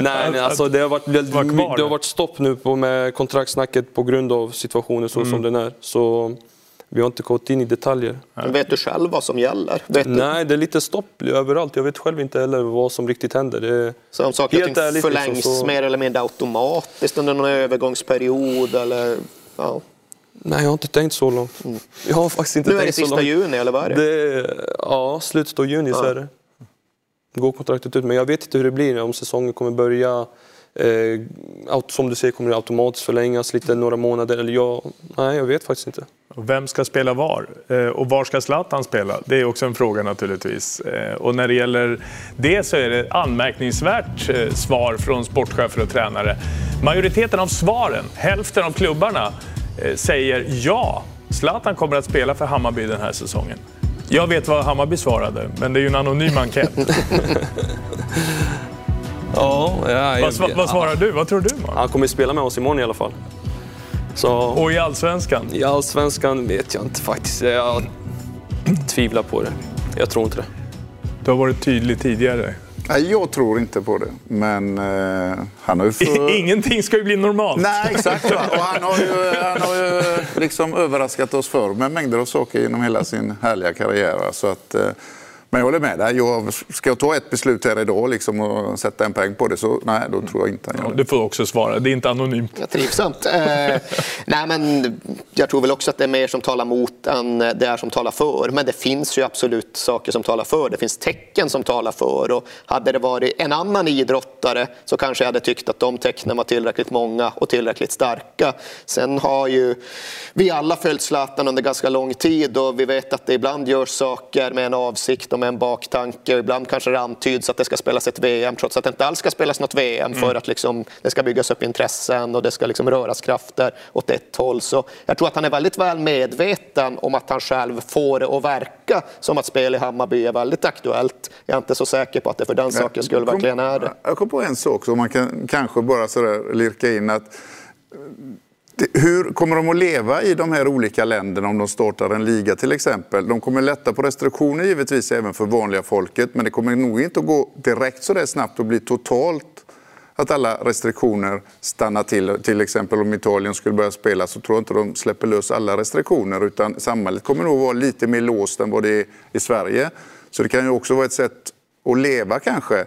[laughs] nej, nej alltså, det, har varit, det, det har varit stopp nu på, med kontraktsnacket på grund av situationen så mm. som den är. Så vi har inte gått in i detaljer. Men vet du själv vad som gäller? Vet nej, det är lite stopp överallt. Jag vet själv inte heller vad som riktigt händer. Det är så om saker och ting liksom, förlängs liksom, så... mer eller mindre automatiskt under någon övergångsperiod? Eller, ja. Nej, jag har inte tänkt så långt. Mm. Jag har faktiskt inte nu tänkt är det sista juni, eller vad är det? det ja, slutet av juni ja. så är det. Går kontraktet ut, men jag vet inte hur det blir om säsongen kommer börja Eh, som du säger kommer det automatiskt förlängas lite några månader. Eller jag, nej, jag vet faktiskt inte. Vem ska spela var? Eh, och var ska Zlatan spela? Det är också en fråga naturligtvis. Eh, och när det gäller det så är det anmärkningsvärt eh, svar från sportchefer och tränare. Majoriteten av svaren, hälften av klubbarna, säger ja. Zlatan kommer att spela för Hammarby den här säsongen. Jag vet vad Hammarby svarade, men det är ju en anonym enkät. [laughs] ja, ja, vad, vad svarar du? Vad tror du? Man? Han kommer att spela med oss imorgon i alla fall. Så, och i Allsvenskan? I Allsvenskan vet jag inte faktiskt. Jag tvivlar på det. Jag tror inte det. Du har varit tydlig tidigare. Nej, jag tror inte på det. Men eh, han har ju... För... [laughs] Ingenting ska ju bli normalt. Nej, exakt. Va? Och han har ju, han har ju liksom överraskat oss förr med mängder av saker genom hela sin härliga karriär. Så att, eh, men jag håller med dig. Jag, ska jag ta ett beslut här idag liksom, och sätta en poäng på det så nej, då tror jag inte han gör det. Du får också svara. Det är inte anonymt. Ja, trivsamt. eh, nej, men jag tror väl också att det är mer som talar mot än det är som talar för. Men det finns ju absolut saker som talar för. Det finns tecken som talar för. Och hade det varit en annan idrottare så kanske jag hade tyckt att de tecknen var tillräckligt många och tillräckligt starka. Sen har ju vi alla följt Zlatan under ganska lång tid och vi vet att det ibland görs saker med en avsikt med en baktanke ibland kanske det antyds att det ska spelas ett VM trots att det inte alls ska spelas något VM för mm. att liksom, det ska byggas upp intressen och det ska liksom röras krafter åt ett håll. Så jag tror att han är väldigt väl medveten om att han själv får det att verka som att spel i Hammarby är väldigt aktuellt. Jag är inte så säker på att det för den sakens skull verkligen är det. Jag kom på en sak som man kan kanske bara sådär lirka in att hur kommer de att leva i de här olika länderna om de startar en liga till exempel? De kommer lätta på restriktioner givetvis även för vanliga folket men det kommer nog inte att gå direkt så där snabbt och bli totalt att alla restriktioner stannar till. Till exempel om Italien skulle börja spela så tror jag inte de släpper lös alla restriktioner utan samhället kommer nog vara lite mer låst än vad det är i Sverige. Så det kan ju också vara ett sätt att leva kanske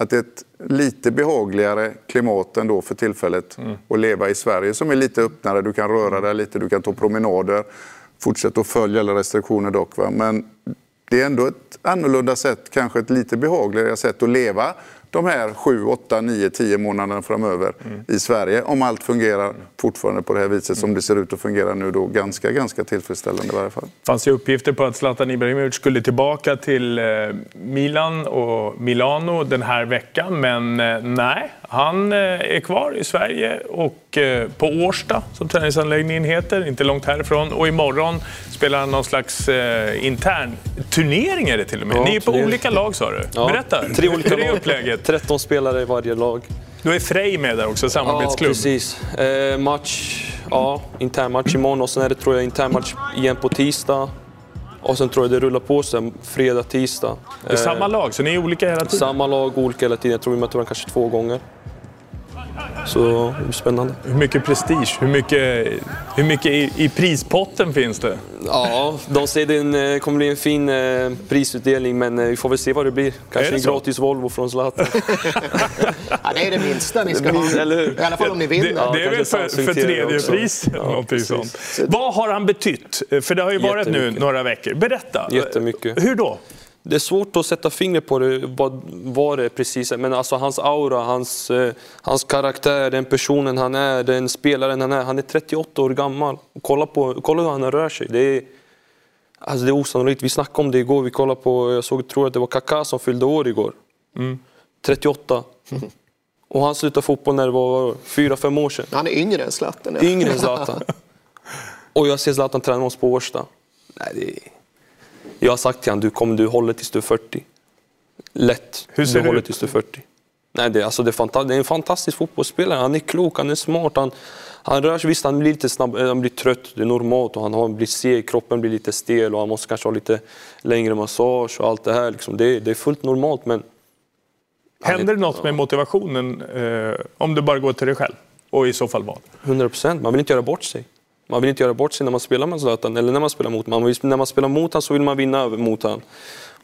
att ett lite behagligare klimat ändå för tillfället mm. att leva i Sverige som är lite öppnare. Du kan röra dig lite, du kan ta promenader. Fortsätta att följa alla restriktioner dock. Va? Men det är ändå ett annorlunda sätt, kanske ett lite behagligare sätt att leva de här 7, 8, 9, 10 månaderna framöver mm. i Sverige. Om allt fungerar fortfarande på det här viset som det ser ut att fungera nu då ganska, ganska tillfredsställande i varje fall. Det fanns ju uppgifter på att Zlatan Ibrahimovic skulle tillbaka till eh, Milan och Milano den här veckan men eh, nej, han eh, är kvar i Sverige och på Årsta som träningsanläggningen heter, inte långt härifrån. Och imorgon spelar han någon slags intern turnering är det till och med. Ja, Ni är på olika lag sa du. Berätta, tre olika upplägget? 13 spelare i varje lag. Då är Frej med där också, samarbetsklubb? Ja, precis. Eh, match, ja, intern match imorgon och sen är det tror jag intern match igen på tisdag. Och sen tror jag det rullar på sig fredag, tisdag. Det är eh, samma lag, så ni är olika hela tiden? Samma lag, olika hela tiden. Jag tror vi möter varandra kanske två gånger. Så det blir spännande. Hur mycket prestige, hur mycket, hur mycket i, i prispotten finns det? Ja, de säger att det eh, kommer bli en fin eh, prisutdelning, men eh, vi får väl se vad det blir. Kanske det en så? gratis Volvo från Zlatan. [laughs] ja, det är det minsta ni ska ha. Eller hur? I alla fall om ni vinner. Det, ja, det är väl för, för tredje pris ja, sånt. Vad har han betytt? För det har ju varit nu några veckor. Berätta. Jättemycket. Hur då? Det är svårt att sätta fingret på det, vad, vad det är precis men alltså hans aura, hans, eh, hans karaktär, den personen han är, den spelaren han är. Han är 38 år gammal. Kolla, på, kolla hur han rör sig. Det är, alltså det är osannolikt. Vi snackade om det igår. Vi kollade på, jag såg, tror att det var Kaká som fyllde år igår. Mm. 38. [laughs] Och han slutade fotboll när det var 4-5 år sedan. Han är yngre än Zlatan. Ja. Yngre än Zlatan. [laughs] Och jag ser Zlatan träna oss på Årsta. Nej, det är... Jag har sagt till honom, du kommer du håller tills du är 40. Lätt. Hur ser du, håller tills du är 40. Nej, det, alltså det, är det är en fantastisk fotbollsspelare. Han är klok, han är smart. Han, han rör sig, visst han blir lite snabb, han blir trött, det är normalt. Och han har, blir seg, kroppen blir lite stel och han måste kanske ha lite längre massage och allt det här. Liksom. Det, det är fullt normalt. Men Händer det något med motivationen eh, om du bara går till dig själv? Och i så fall vad? 100 procent. Man vill inte göra bort sig. Man vill inte göra bort sig när man spelar med Zlatan eller när man spelar mot honom. När man spelar mot honom så vill man vinna mot honom.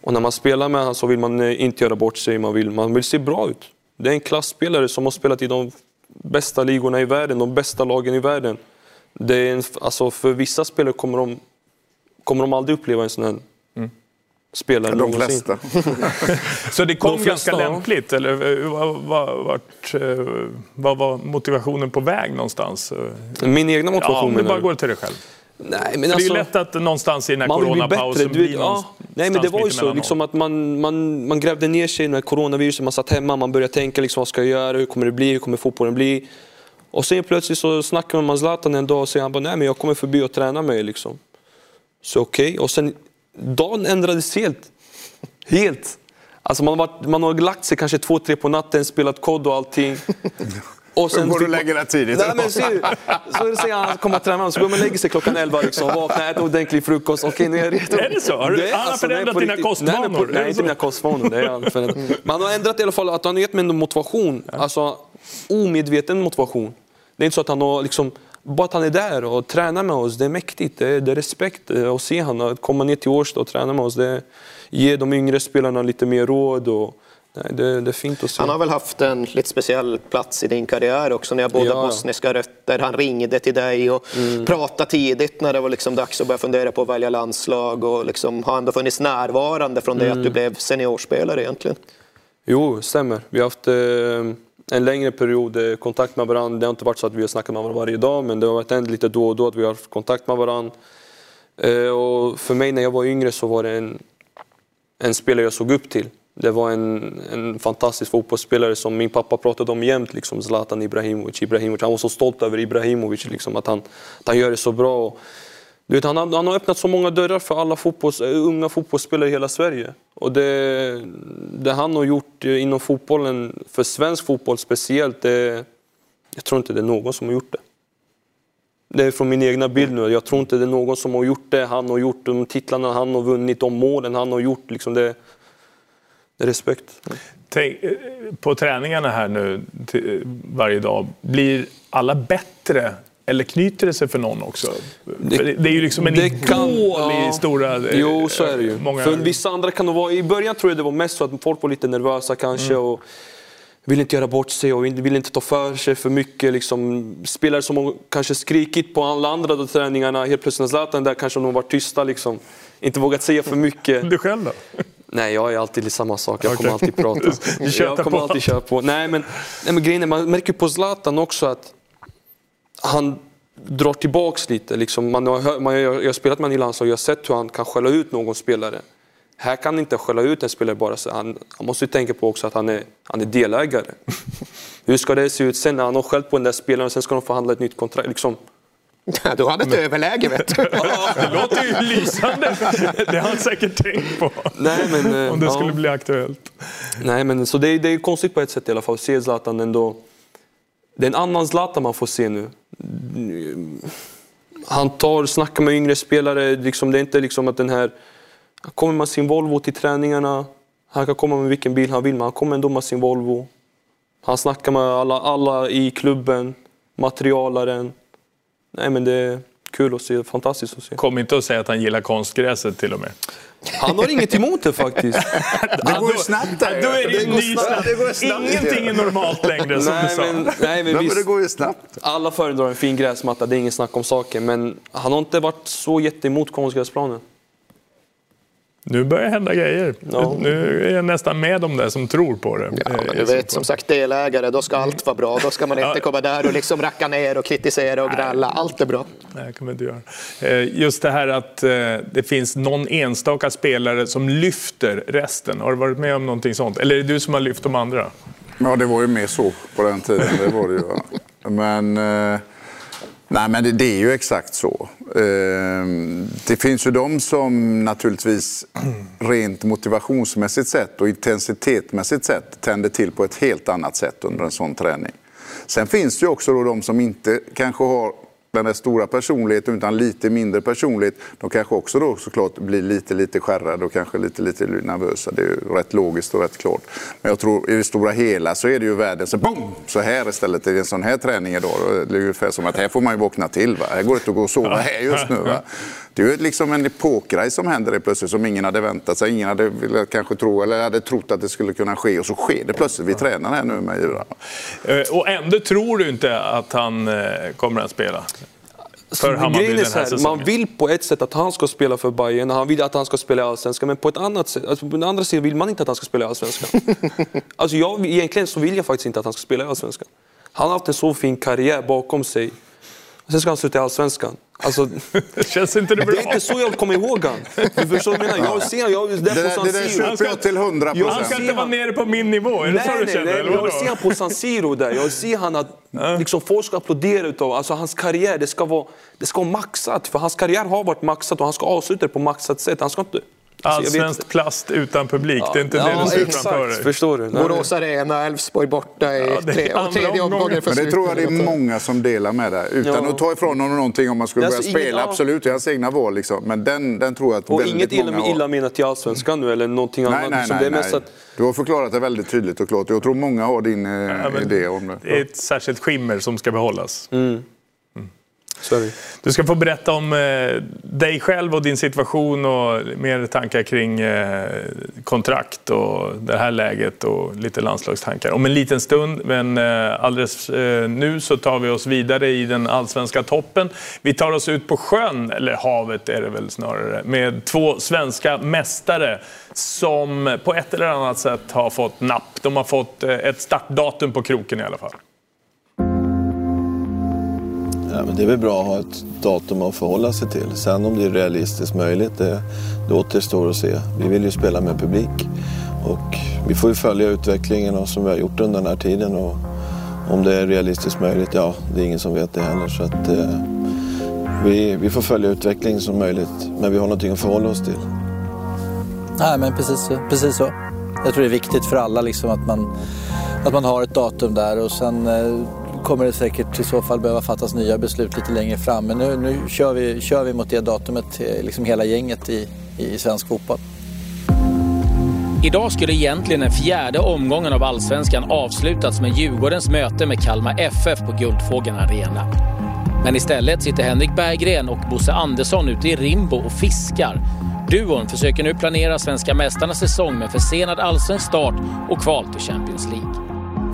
Och när man spelar med honom så vill man eh, inte göra bort sig, man vill, man vill se bra ut. Det är en klassspelare som har spelat i de bästa ligorna i världen, de bästa lagen i världen. Det är en, alltså för vissa spelare kommer de, kommer de aldrig uppleva en sån här mm spelare De flesta. [laughs] Så det kom De flesta, ganska ja. lämpligt? Eller eh, vad, vad, vart, eh, vad var motivationen på väg någonstans? Min egna Ja, motivation om du menar bara du? går till dig själv. Nej, men För det är ju alltså, lätt att någonstans i den här man vill bli coronapausen bättre. Blir ja. Nej, men det var ju så liksom att man, man, man grävde ner sig med coronaviruset. Man satt hemma, man började tänka liksom, vad ska jag göra, hur kommer det bli, hur kommer fotbollen bli? Och sen plötsligt så snackar man med Zlatan en dag och säger han bara, nej men jag kommer förbi och träna mig liksom. Så okej, och sen dagen ändrades helt. Helt. Alltså man har, varit, man har lagt sig kanske två, tre på natten, spelat kod och allting. [laughs] Och Då går du och lägger dig tidigt. Nej, men ser, du? så säger han komma och träna, så går man och lägger sig klockan 11 liksom, vaknar, äter ordentlig frukost. Okej, nu är jag redo. Är det så? Har du- Det är- han har är förändrat dina riktigt. kostvanor? Nej, på, nej inte så? mina kostvanor. Det är. Men han har ändrat i alla fall, att han har gett mig en motivation. Alltså omedveten motivation. Det är inte så att han har liksom, bara att han är där och tränar med oss, det är mäktigt. Det är, det är respekt eh, att se honom, att komma ner till Årsta och träna med oss. Det ger de yngre spelarna lite mer råd. Och, nej, det, det är fint att se. Han har väl haft en lite speciell plats i din karriär också. Ni har båda Ja. bosniska rötter. Han ringde till dig och pratade tidigt när det var liksom dags att börja fundera på att välja landslag. Och liksom har ändå funnits närvarande från det att du blev seniorspelare egentligen. Jo, stämmer. Vi har haft eh, en längre period eh, kontakt med varandra. Det har inte varit så att vi har snackat med varandra varje dag, men det har varit hänt lite då och då att vi har haft kontakt med varandra. Eh, och för mig när jag var yngre så var det en, en spelare jag såg upp till. Det var en, en fantastisk fotbollsspelare som min pappa pratade om jämt, liksom Zlatan Ibrahimovic. Ibrahimovic. Han var så stolt över Ibrahimovic, liksom, att, han, att han gör det så bra. Och, du vet, han, har, han har öppnat så många dörrar för alla fotbolls, eh, unga fotbollsspelare i hela Sverige. Och det, det han har gjort eh, inom fotbollen, för svensk fotboll speciellt, det, jag tror inte det är någon som har gjort det. Det är från min egna bild nu. Jag tror inte det är någon som har gjort det han har gjort, de titlarna han har vunnit, de målen han har gjort. Liksom det, det är respekt. Tänk, eh, på träningarna här nu varje dag, blir alla bättre? Eller knyter det sig för någon också? Det, det är ju liksom en det idol kan- i ja. stora... eh, Jo, så är det ju. Många, För vissa andra kan det vara... I början tror jag det var mest så att folk var lite nervösa kanske Mm. och ville inte göra bort sig och ville inte ta för sig för mycket. Liksom, spelare som kanske skrikit på alla andra då träningarna, helt plötsligt när Zlatan där kanske de varit tysta. Liksom. Inte vågat säga för mycket. Du själv då? Nej, jag är alltid samma sak. Jag kommer alltid prata. [laughs] Jag kommer på. alltid köra på. Nej, men, nej, men grejen är, man märker på Zlatan också att han drar tillbaks lite. Liksom, man har, man, jag, jag har spelat med honom i landslaget, jag har sett hur han kan skälla ut någon spelare. Här kan han inte skälla ut en spelare bara så. Han, han måste ju tänka på också att han är, han är delägare. [laughs] Hur ska det se ut sen när han har skällt på den där spelaren och sen ska de förhandla ett nytt kontrakt? Liksom, Du hade ett överläge vet du. [laughs] Det låter ju lysande. Det har han säkert tänkt på. nej, men, eh, Om det ja. skulle bli aktuellt. Nej, men så det, är- det är konstigt på ett sätt i alla fall att se Zlatan ändå. Det är en annan Zlatan man får se nu. Han tar, snackar med yngre spelare. Liksom, det är inte liksom att den här... Han kommer med sin Volvo till träningarna. Han kan komma med vilken bil han vill, men han kommer ändå med sin Volvo. Han snackar med alla, alla i klubben, materialaren. Nej, men det är kul att se. Fantastiskt att se. Kom inte att säga att han gillar konstgräset till och med. Han har inget emot det faktiskt. [laughs] Det går ju snabbt där. Då är det, det, ny snabbt. det går snabbt. Ingenting är normalt längre som du nej, sa. men, nej, men visst. det går ju snabbt. Alla föredrar en fin gräsmatta, det är ingen snack om saken. Men han har inte varit så jätteemot konstgräsplanen. Nu börjar hända grejer. Ja. Nu är jag nästan med dem där som tror på det. Ja, Eh, men du vet, som sagt delägare, då ska allt vara bra. Då ska man inte Ja. komma där och liksom racka ner och kritisera och gnälla. Allt är bra. Nej, det kan man inte göra. Eh, Just det här att eh, det finns någon enstaka spelare som lyfter resten. Har du varit med om någonting sånt? Eller är det du som har lyft de andra? Ja, det var ju mer så på den tiden. Det var det ju. ja. Men, eh, nej, men det, det är ju exakt så. Ehm, det finns ju de som naturligtvis [clears throat] rent motivationsmässigt sett och intensitetsmässigt sett tänder till på ett helt annat sätt under en sån träning. Sen finns det ju också då de som inte kanske har den där stora personligheten utan lite mindre personlighet. De kanske också då såklart blir lite, lite skärrade och kanske lite, lite nervösa. Det är ju rätt logiskt och rätt klart. Men jag tror i det stora hela så är det ju världen så boom! Så här istället i en sån här träning idag. Är det är ungefär som att här får man ju vakna till. Va? Här går det inte att gå och sova här just nu. Va? Det är ju liksom en epokgrej som händer det plötsligt som ingen hade väntat sig. Ingen hade velat kanske tro eller hade trott att det skulle kunna ske och så sker det plötsligt. Vi tränar här nu med Djura. Eh, Och ändå tror du inte att han eh, kommer att spela? för Hammarby den här, här säsongen? Man vill på ett sätt att han ska spela för Bayern, han vill att han ska spela i Allsvenskan, men på ett annat sätt, alltså på den andra sidan vill man inte att han ska spela i Allsvenskan. [laughs] alltså jag, egentligen så vill jag faktiskt inte att han ska spela i Allsvenskan. Han har haft en så fin karriär bakom sig. Sen ska han sluta i Allsvenskan. Alltså, [laughs] Känns inte det bra? Det är inte så jag kommer ihåg han. Du förstår vad jag menar? Jag ser jag, det, det, det där köper jag till hundra procent. Han ska inte vara nere på min nivå, är det nej, så du känner? Nej, nej, jag ser han på San Siro där. Jag ser han att liksom, folk ska applådera utav. Alltså hans karriär, det ska, vara, det ska vara maxat. För hans karriär har varit maxat och han ska avsluta det på maxat sätt. Han ska inte Allsvenskt alltså, plast utan publik, ja, det är inte ja, det du ser framför dig. Förstår du? Borås Arena, Elfsborg borta i ja, tre, och tredje omgången Men det tror jag det är många som delar med det. Utan ja. att ta ifrån honom någonting om man skulle alltså, börja spela, inget, absolut, det är hans egna val. Liksom. Men den, den tror jag att och väldigt inget många illa, illa menat till Allsvenskan nu eller någonting nej, annat. Nej, nej, nej. Att... Du har förklarat det väldigt tydligt och klart. Jag tror många har din ja, idé om det. Det är ett särskilt skimmer som ska behållas. Mm. Sorry. Du ska få berätta om eh, dig själv och din situation och mer tankar kring eh, kontrakt och det här läget och lite landslagstankar om en liten stund. Men eh, alldeles eh, nu så tar vi oss vidare i den allsvenska toppen. Vi tar oss ut på sjön, eller havet är det väl snarare, med två svenska mästare som på ett eller annat sätt har fått napp. De har fått eh, ett startdatum på kroken i alla fall. Ja, men det är väl bra att ha ett datum att förhålla sig till. Sen om det är realistiskt möjligt, det, det återstår att se. Vi vill ju spela med publik och vi får ju följa utvecklingen och som vi har gjort under den här tiden. Och om det är realistiskt möjligt, ja, det är ingen som vet det heller. Så att, eh, vi, vi får följa utvecklingen som möjligt, men vi har någonting att förhålla oss till. Nej, men precis, precis så. Jag tror det är viktigt för alla liksom, att, man, att man har ett datum där och sen eh, kommer det säkert i så fall behöva fattas nya beslut lite längre fram. Men nu, nu kör, vi, kör vi mot det datumet, eh, liksom hela gänget i, i svensk fotboll. Idag skulle egentligen den fjärde omgången av Allsvenskan avslutats med Djurgårdens möte med Kalmar FF på Guldfågeln Arena. Men istället sitter Henrik Berggren och Bosse Andersson ute i Rimbo och fiskar. Duon försöker nu planera svenska mästarnas säsong med försenad allsvensk start och kval till Champions League.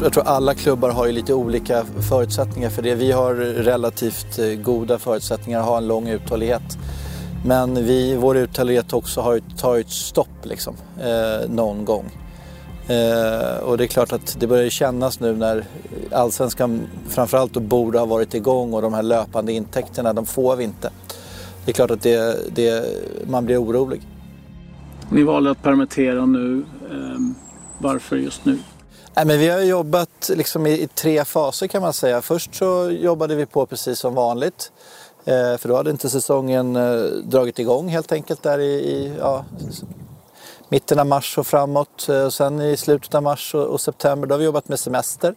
Jag tror alla klubbar har ju lite olika förutsättningar för det. Vi har relativt eh, goda förutsättningar att ha en lång uthållighet. Men vi, vår uthållighet också har tagit stopp liksom, eh, någon gång. Eh, och det är klart att det börjar kännas nu när allsvenskan framförallt borde ha varit igång och de här löpande intäkterna, de får vi inte. Det är klart att det, det, man blir orolig. Ni valde att permittera nu. Eh, varför just nu? Nej, men vi har jobbat liksom i, i, tre faser kan man säga. Först så jobbade vi på precis som vanligt. Eh, för då hade inte säsongen eh, dragit igång helt enkelt där i, i ja, mitten av mars och framåt. Eh, och sen i slutet av mars och, och, september då har vi jobbat med semester.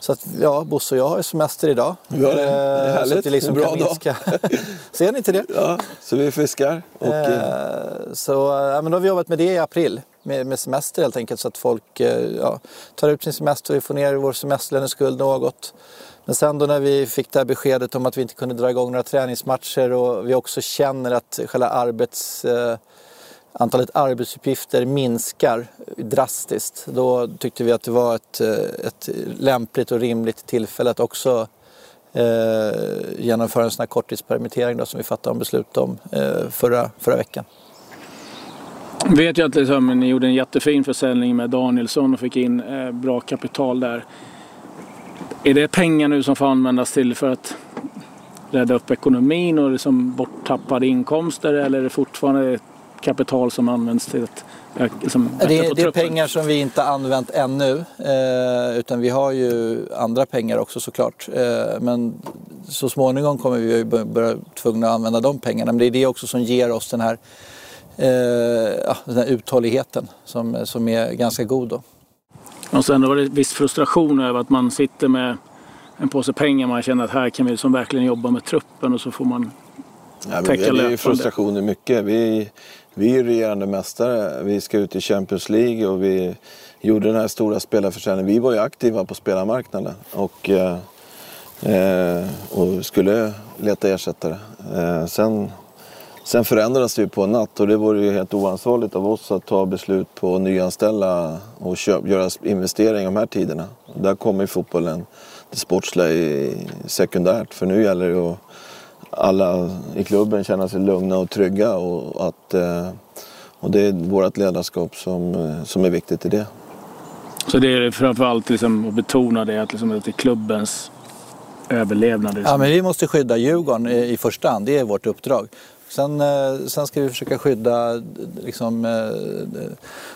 Så att ja, Bosse och jag har semester idag. Ja, det är härligt. Så att vi liksom Bra kan minska. [laughs] Ser ni inte det? Ja, så vi fiskar. Och... Eh, så ja, men då har vi jobbat med det i april med, med semester helt enkelt så att folk eh, ja, tar ut sin semester och vi får ner vår semesterlöneskuld något. Men sen då när vi fick det här beskedet om att vi inte kunde dra igång några träningsmatcher och vi också känner att själva arbets, eh, antalet arbetsuppgifter minskar drastiskt. Då tyckte vi att det var ett, eh, ett lämpligt och rimligt tillfälle att också eh, genomföra en sån här korttidspermittering då, som vi fattade om beslut om eh, förra, förra veckan vet ju att liksom, ni gjorde en jättefin försäljning med Danielsson och fick in eh, bra kapital där. Är det pengar nu som får användas till för att rädda upp ekonomin och liksom borttappade inkomster eller är det fortfarande kapital som används till att liksom, det, är, det är pengar som vi inte använt ännu eh, utan vi har ju andra pengar också såklart. Eh, men så småningom kommer vi börja tvungna att använda de pengarna. Men det är det också som ger oss den här eh, ja, den här uthålligheten som, som är ganska god. Då. Och sen var det viss frustration över att man sitter med en påse pengar. Man känner att här kan vi som verkligen jobba med truppen och så får man ja, täcka löpande. Det är frustration i mycket. Vi, vi är regerande mästare. Vi ska ut i Champions League och vi gjorde den här stora spelarförsäljningen. Vi var ju aktiva på spelarmarknaden och, eh, eh och skulle leta ersättare. Eh, sen Sen förändras det ju på en natt och det vore ju helt oansvarigt av oss att ta beslut på att nyanställa och köp, göra investeringar de här tiderna. Där kommer ju fotbollen, det sportsliga, sekundärt. För nu gäller det att, alla i klubben känna sig lugna och trygga och att och det är vårt ledarskap som, som är viktigt i det. Så det är framförallt liksom att betona det att, liksom, att det är klubbens överlevnad? Ja, men vi måste skydda Djurgården i första hand, det är vårt uppdrag. Sen, eh, sen ska vi försöka skydda liksom, eh,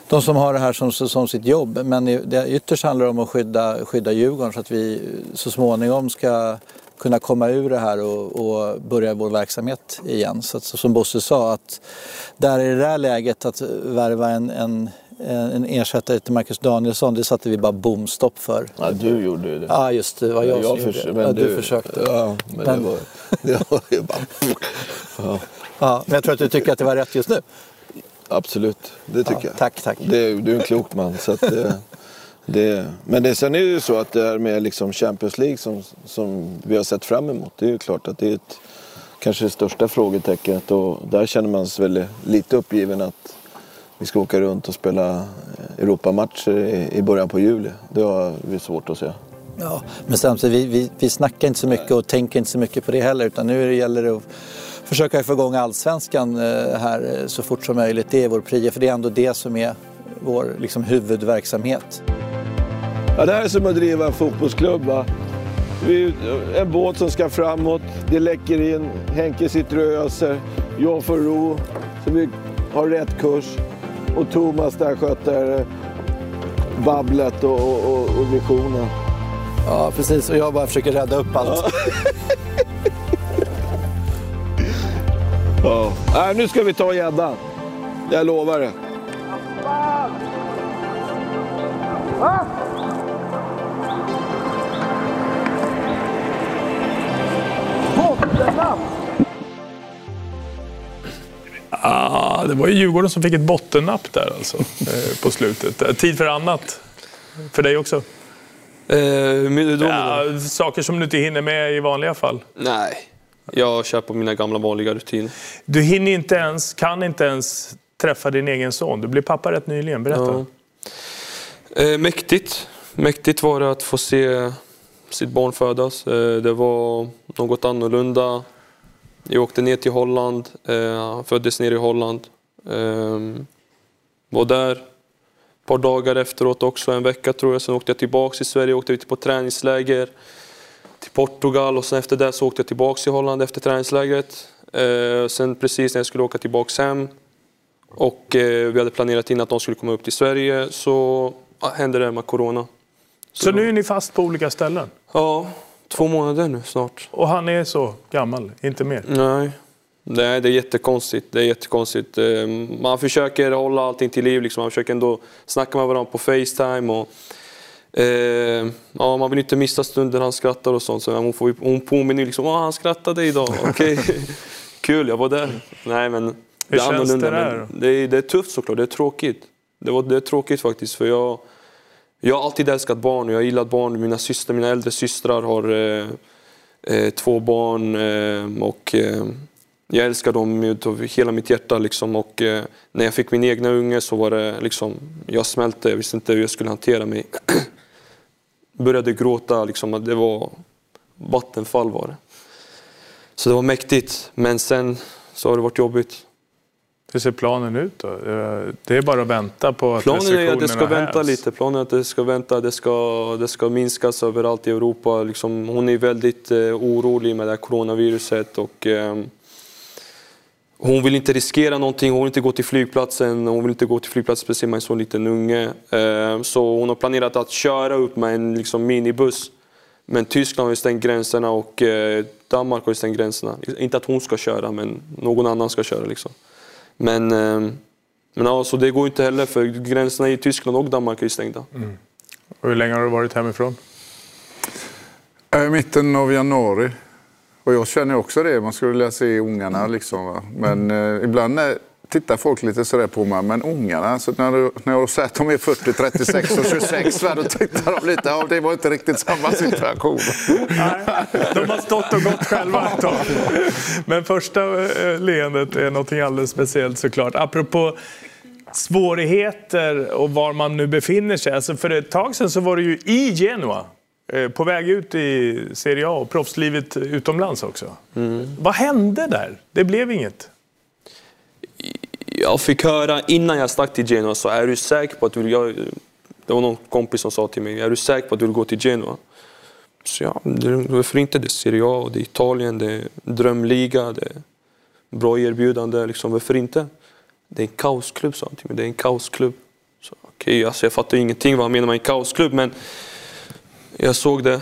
de som har det här som, som sitt jobb. Men det ytterst handlar det om att skydda, skydda Djurgården så att vi så småningom ska kunna komma ur det här och, och börja vår verksamhet igen. Så, att, som Bosse sa, att där i det där läget att värva en, en, en ersättare till Marcus Danielsson, det satte vi bara bomstopp för. Ja, du gjorde det. Ja, just det. var jag, jag som gjorde det. Ja, du, du försökte. Ja, men, men... det var, det var ju bara... [laughs] Ja. Ja, men jag tror att du tycker att det var rätt just nu. Absolut, det tycker ja, jag. Tack, tack. Det, du är en klok man. Så att, det, det, men det, sen är det ju så att det här med liksom Champions League som, som vi har sett fram emot, det är ju klart att det är ett, kanske det största frågetecknet och där känner man sig väldigt lite uppgiven att vi ska åka runt och spela Europamatcher i, i början på juli. Det har vi svårt att se. Ja, men samtidigt, vi, vi, vi snackar inte så mycket och tänker inte så mycket på det heller utan nu gäller det att försöka få igång allsvenskan eh, här eh, så fort som möjligt. Det är vår prio, för det är ändå det som är vår liksom, huvudverksamhet. Ja, det här är som att driva en fotbollsklubb. Va? Vi, en båt som ska framåt, det läcker in, Henke sitter och öser, jag får ro, så vi har rätt kurs. Och Thomas där sköter babblet och, och, och visionen. Ja, precis. Och jag bara försöker rädda upp allt. Ja. [laughs] ja. Äh, nu ska vi ta gäddan. Jag lovar det. Ah, det var ju Djurgården som fick ett bottennapp där alltså, [laughs] eh, på slutet. Eh, tid för annat. För dig också? Eh, ja, saker som du inte hinner med i vanliga fall? Nej, jag kör på mina gamla vanliga rutiner. Du hinner inte ens, kan inte ens träffa din egen son. Du blev pappa rätt nyligen. Berätta. Ja. Eh, mäktigt. Mäktigt var det att få se sitt barn födas. Eh, det var något annorlunda. Jag åkte ner till Holland, eh, föddes nere i Holland. Eh, var där ett par dagar efteråt också, en vecka tror jag. Sen åkte jag tillbaka till Sverige, åkte ut på träningsläger till Portugal och sen efter det så åkte jag tillbaka till Holland efter träningslägret. Eh, sen precis när jag skulle åka tillbaka hem och eh, vi hade planerat in att de skulle komma upp till Sverige så hände det med Corona. Så, så nu är ni fast på olika ställen? Ja, två månader nu snart. Och han är så gammal, inte mer? Nej. Nej, det är jättekonstigt. Det är jättekonstigt. Eh, man försöker hålla allting till liv. Liksom. Man försöker ändå snacka med varandra på Facetime. Och, eh, ja, man vill inte missa stunden han skrattar och sånt. Så hon, får, hon påminner liksom att han skrattade idag. [laughs] Okej, okay. kul, jag var där. Nej, men Hur det känns det där? Det är, det är tufft såklart, det är tråkigt. Det, var, det är tråkigt faktiskt. För jag, jag har alltid älskat barn och jag har gillat barn. Mina systrar, mina äldre systrar har eh, eh, två barn. Eh, och eh, jag älskar dem av hela mitt hjärta. Liksom. Och, eh, när jag fick min egna unge så var det liksom, jag smälte, jag visste inte hur jag skulle hantera mig. [clears throat] Började gråta, liksom, det var vattenfall var det. Så det var mäktigt, men sen så har det varit jobbigt. Hur ser planen ut då? Det är bara att vänta på att Planen är att det ska vänta hävs. lite. Planen är att det ska vänta, det ska, det ska minskas överallt i Europa. Liksom, hon är väldigt eh, orolig med det här coronaviruset och eh, hon vill inte riskera någonting, hon vill inte gå till flygplatsen, hon vill inte gå till flygplatsen speciellt med en så liten unge. Eh, så hon har planerat att köra upp med en liksom, minibuss. Men Tyskland har ju stängt gränserna och eh, Danmark har ju stängt gränserna. Inte att hon ska köra, men någon annan ska köra. Liksom. Men, eh, men ja, så det går inte heller för gränserna i Tyskland och Danmark är stängda. Mm. Och hur länge har du varit hemifrån? I mitten av januari. Och jag känner också det, man skulle vilja se ungarna liksom. Men eh, ibland när, tittar folk lite sådär på mig, men ungarna, så när, du, när jag säger att de är 40, 36 och 26, då tittar de lite, ja det var inte riktigt samma situation. Nej, de har stått och gått själva ett tag. Men första eh, leendet är något alldeles speciellt såklart. Apropå svårigheter och var man nu befinner sig. Alltså för ett tag sedan så var du ju i Genua Eh, Eh, på väg ut i Serie A och proffslivet utomlands också. Mm. Vad hände där? Det blev inget. Jag fick höra innan jag stack till Genoa, så är du säker på att du vill... Jag, det var någon kompis som sa till mig, är du säker på att du vill gå till Genoa? Så ja, varför inte? Det är Serie A, och det är Italien, det är drömliga, det är bra erbjudande. Liksom, varför inte? Det är en kaosklubb, sa han till mig. Det är en kaosklubb. Okej, okay, alltså jag fattar ingenting vad han menar med en kaosklubb, men jag såg det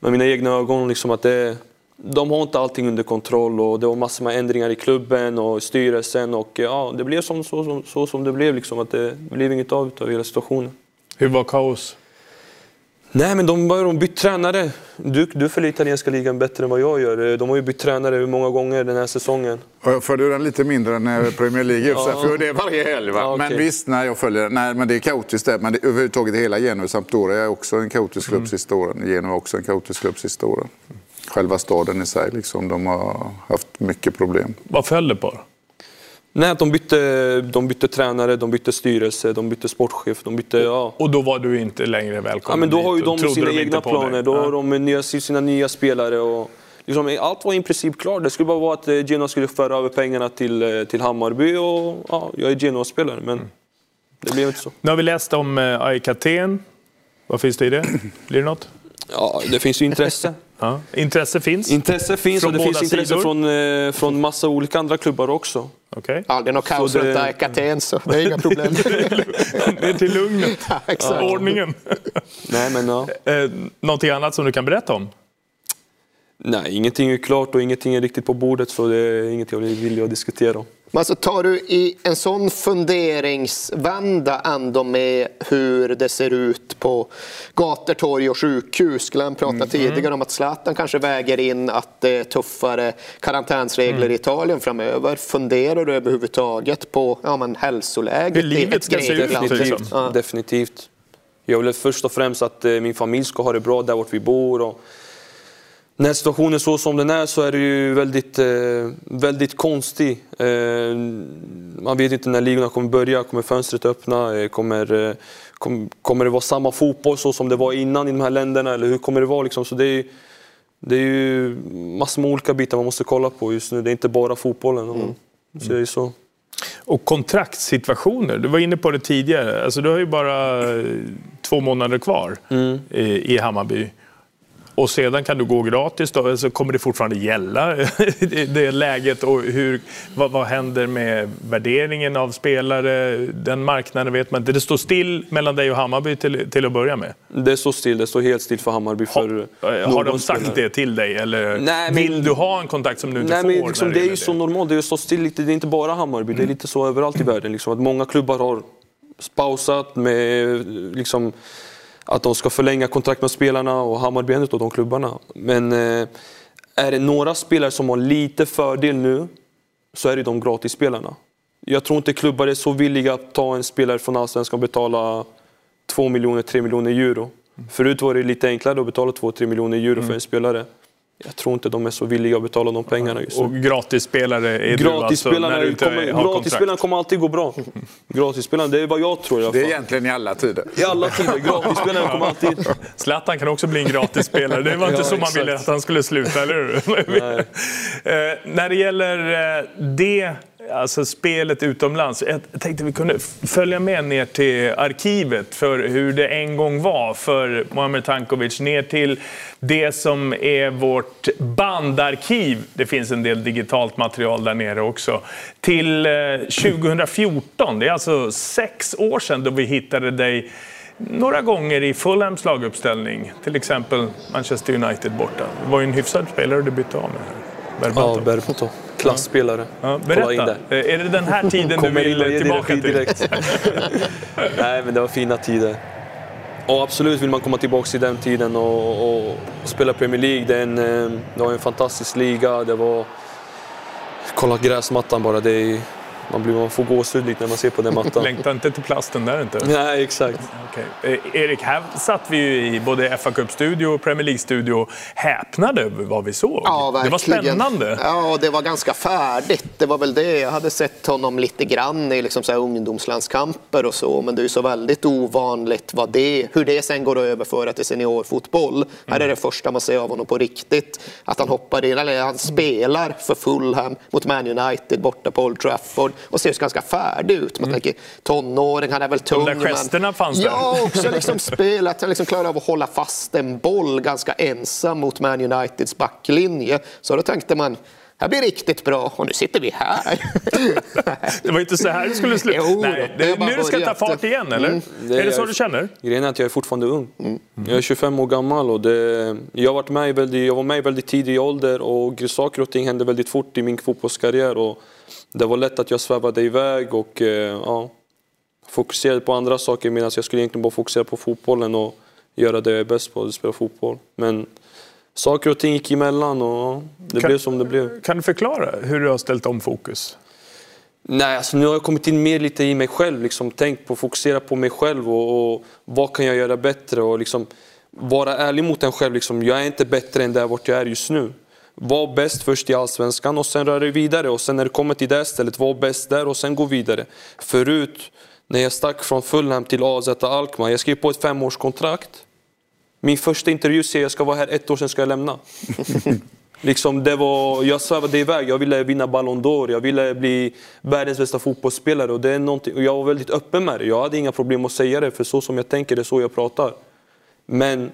med mina egna ögon. Liksom att det, de har inte allting under kontroll och det var massor med ändringar i klubben och styrelsen. Och ja, det blev som, så, så, så som det blev. Liksom, att det blev inget av av hela situationen. Hur var kaos? Nej, men de har bytt tränare. Du, du följer italienska ligan bättre än vad jag gör. De har ju bytt tränare hur många gånger den här säsongen. Jag följer den lite mindre än Premier League, ja. för det är varje helg. Va? Ja, okay. Men visst, när jag följer nej, men det är kaotiskt där. Men det, överhuvudtaget hela Genoa Sampdoria är också en kaotisk klubb mm. sista åren. Genoa är också en kaotisk klubb sista åren. Själva staden i sig, liksom, de har haft mycket problem. Vad föll det på? Nej, de bytte, de bytte tränare, de bytte styrelse, de bytte sportchef. De bytte, ja. Och då var du inte längre välkommen ja, men Då har ju de sina de egna planer. Då har de nya, sina nya spelare. Och, liksom, allt var i princip klart. Det skulle bara vara att eh, Genoa skulle föra över pengarna till, eh, till Hammarby och ja, jag är Genoa-spelare. Men mm. det blev inte så. Nu har vi läst om eh, AIK Aten. Vad finns det i det? Blir det något? Ja, det finns ju intresse. Ja. Intresse finns? Intresse finns från och det finns intresse sidor. från, eh, från massa olika andra klubbar också. Okay. Aldrig något kaos runt det... AIK Aten, så det är inga problem. [laughs] det är till lugnet, [laughs] ja, ordningen. Nej, men, ja. [laughs] eh, någonting annat som du kan berätta om? Nej, ingenting är klart och ingenting är riktigt på bordet så det är inget jag vill att diskutera om. Men alltså, tar du i en sån funderingsvända ändå med hur det ser ut på gator, torg och sjukhus? Glenn pratade mm. tidigare om att Zlatan kanske väger in att det är tuffare karantänsregler mm. i Italien framöver. Funderar du överhuvudtaget på ja, men, hälsoläget hur livet ska se ut? Definitivt. Ja. Definitivt. Jag vill först och främst att eh, min familj ska ha det bra där vart vi bor. Och när situationen är så som den är så är det ju väldigt, eh, väldigt konstig. Eh, man vet inte när ligorna kommer börja, kommer fönstret öppna? Eh, kommer, kom, kommer det vara samma fotboll så som det var innan i de här länderna? Eller hur kommer det vara? Liksom? Så det, är, det är ju massor med olika bitar man måste kolla på just nu. Det är inte bara fotbollen. Mm. Så det är så. Och kontraktssituationer, du var inne på det tidigare. Alltså, du har ju bara två månader kvar mm. i, i Hammarby. Och sedan kan du gå gratis, då, så kommer det fortfarande gälla [laughs] det läget. Och hur, vad, vad, händer med värderingen av spelare? Den marknaden vet man inte. Det står still mellan dig och Hammarby till, till att börja med? Det står still, det står helt still för Hammarby. För ha, har de sagt spelare. det till dig? Eller nej, vill men, du ha en kontakt som du inte nej, får? Men liksom, det är ju så normalt, det står still lite. Det är inte bara Hammarby, mm. det är mm. lite så överallt i världen. Liksom, att många klubbar har pausat med liksom, att de ska förlänga kontrakt med spelarna och Hammarby är de klubbarna. Men eh, är det några spelare som har lite fördel nu så är det de gratisspelarna. Jag tror inte klubbar är så villiga att ta en spelare från Allsvenskan och betala 2 miljoner, 3 miljoner euro. Förut var det lite enklare att betala 2-3 miljoner euro mm. för en spelare. Jag tror inte de är så villiga att betala de pengarna just nu. Och gratisspelare är gratisspelarna du alltså kommer, Gratisspelarna kommer alltid gå bra. [laughs] Gratisspelarna, det är vad jag tror i alla fall. Det är egentligen i alla tider. I alla tider. Gratisspelarna kommer alltid... Zlatan kan också bli en gratisspelare. Det var inte ja, så man exakt. ville att han skulle sluta, eller hur? [laughs] eh, när det gäller eh, det alltså spelet utomlands. Jag tänkte vi kunde följa med ner till arkivet för hur det en gång var för Muamer Tankovic. Ner till det som är vårt bandarkiv. Det finns en del digitalt material där nere också. Till eh, 2014, det är alltså sex år sedan då vi hittade dig några gånger i Fulhams laguppställning. Till exempel Manchester United borta. Det var ju en hyfsad spelare du bytte av med. Berbatov. Ja, Berbatov. Klasspelare. Ja, berätta, är det den här tiden du [laughs] vill tillbaka till? Direkt. [laughs] Nej, men det var fina tider. Och absolut vill man komma tillbaka till den tiden och, och, och spela Premier League. Det, en, eh, det, var en fantastisk liga. Det var... Kolla gräsmattan bara. Det är, man, blir, man får gåshud när man ser på den mattan. [laughs] Längtar inte till plasten där inte? Nej, exakt. Okay. Eh, Erik, här satt vi ju i både fa Cup-studio och Premier League-studio häpnade över vad vi såg. Ja, verkligen. Det var spännande. Ja, det var ganska färdigt. Det var väl det. Jag hade sett honom lite grann i liksom så här ungdomslandskamper och så, men det är ju så väldigt ovanligt vad det, hur det sen går att överföra till seniorfotboll. Mm. Här är det första man ser av honom på riktigt. Att han hoppar in, eller han spelar för Fulham mot Man United borta på Old Trafford och ser ganska färdig ut. Man mm. tänker tonåring, han är väl tung. De där gesterna men... fanns där. Ja, också liksom spel, att han liksom klarar av att hålla fast en boll ganska ensam mot Man Uniteds backlinje. Så då tänkte man, det här blir riktigt bra och nu sitter vi här. [laughs] det var inte så här det skulle sluta. Jo, Nej, det, det nu det ska ta fart igen, eller? Mm. Det är det så du känner? Grejen är att jag är fortfarande ung. Mm. Jag är 25 år gammal och det, jag, varit med väldigt, jag var med i väldigt tidig ålder och saker och ting hände väldigt fort i min fotbollskarriär. Och det var lätt att jag svävade iväg och eh, ja, fokuserade på andra saker medan jag skulle egentligen bara fokusera på fotbollen och göra det jag är bäst på, att spela fotboll. Men saker och ting gick emellan och det kan, blev som det blev. Kan du förklara hur du har ställt om fokus? Nej, alltså nu har jag kommit in mer lite i mig själv. Liksom, tänkt på fokusera på mig själv och, och vad kan jag göra bättre och liksom, vara ärlig mot en själv. Liksom, jag är inte bättre än där vart jag är just nu. Var bäst först i Allsvenskan och sen rör dig vidare. Och sen när du kommer till det stället, var bäst där och sen gå vidare. Förut, när jag stack från Fulham till AZ Alkmaar, jag skrev på ett femårskontrakt. Min första intervju säger jag ska vara här ett år, sen ska jag lämna. [laughs] liksom, det var, jag svävade iväg, jag ville vinna Ballon d'Or, jag ville bli världens bästa fotbollsspelare. Och det är och jag var väldigt öppen med det, jag hade inga problem att säga det, för så som jag tänker, det är så jag pratar. Men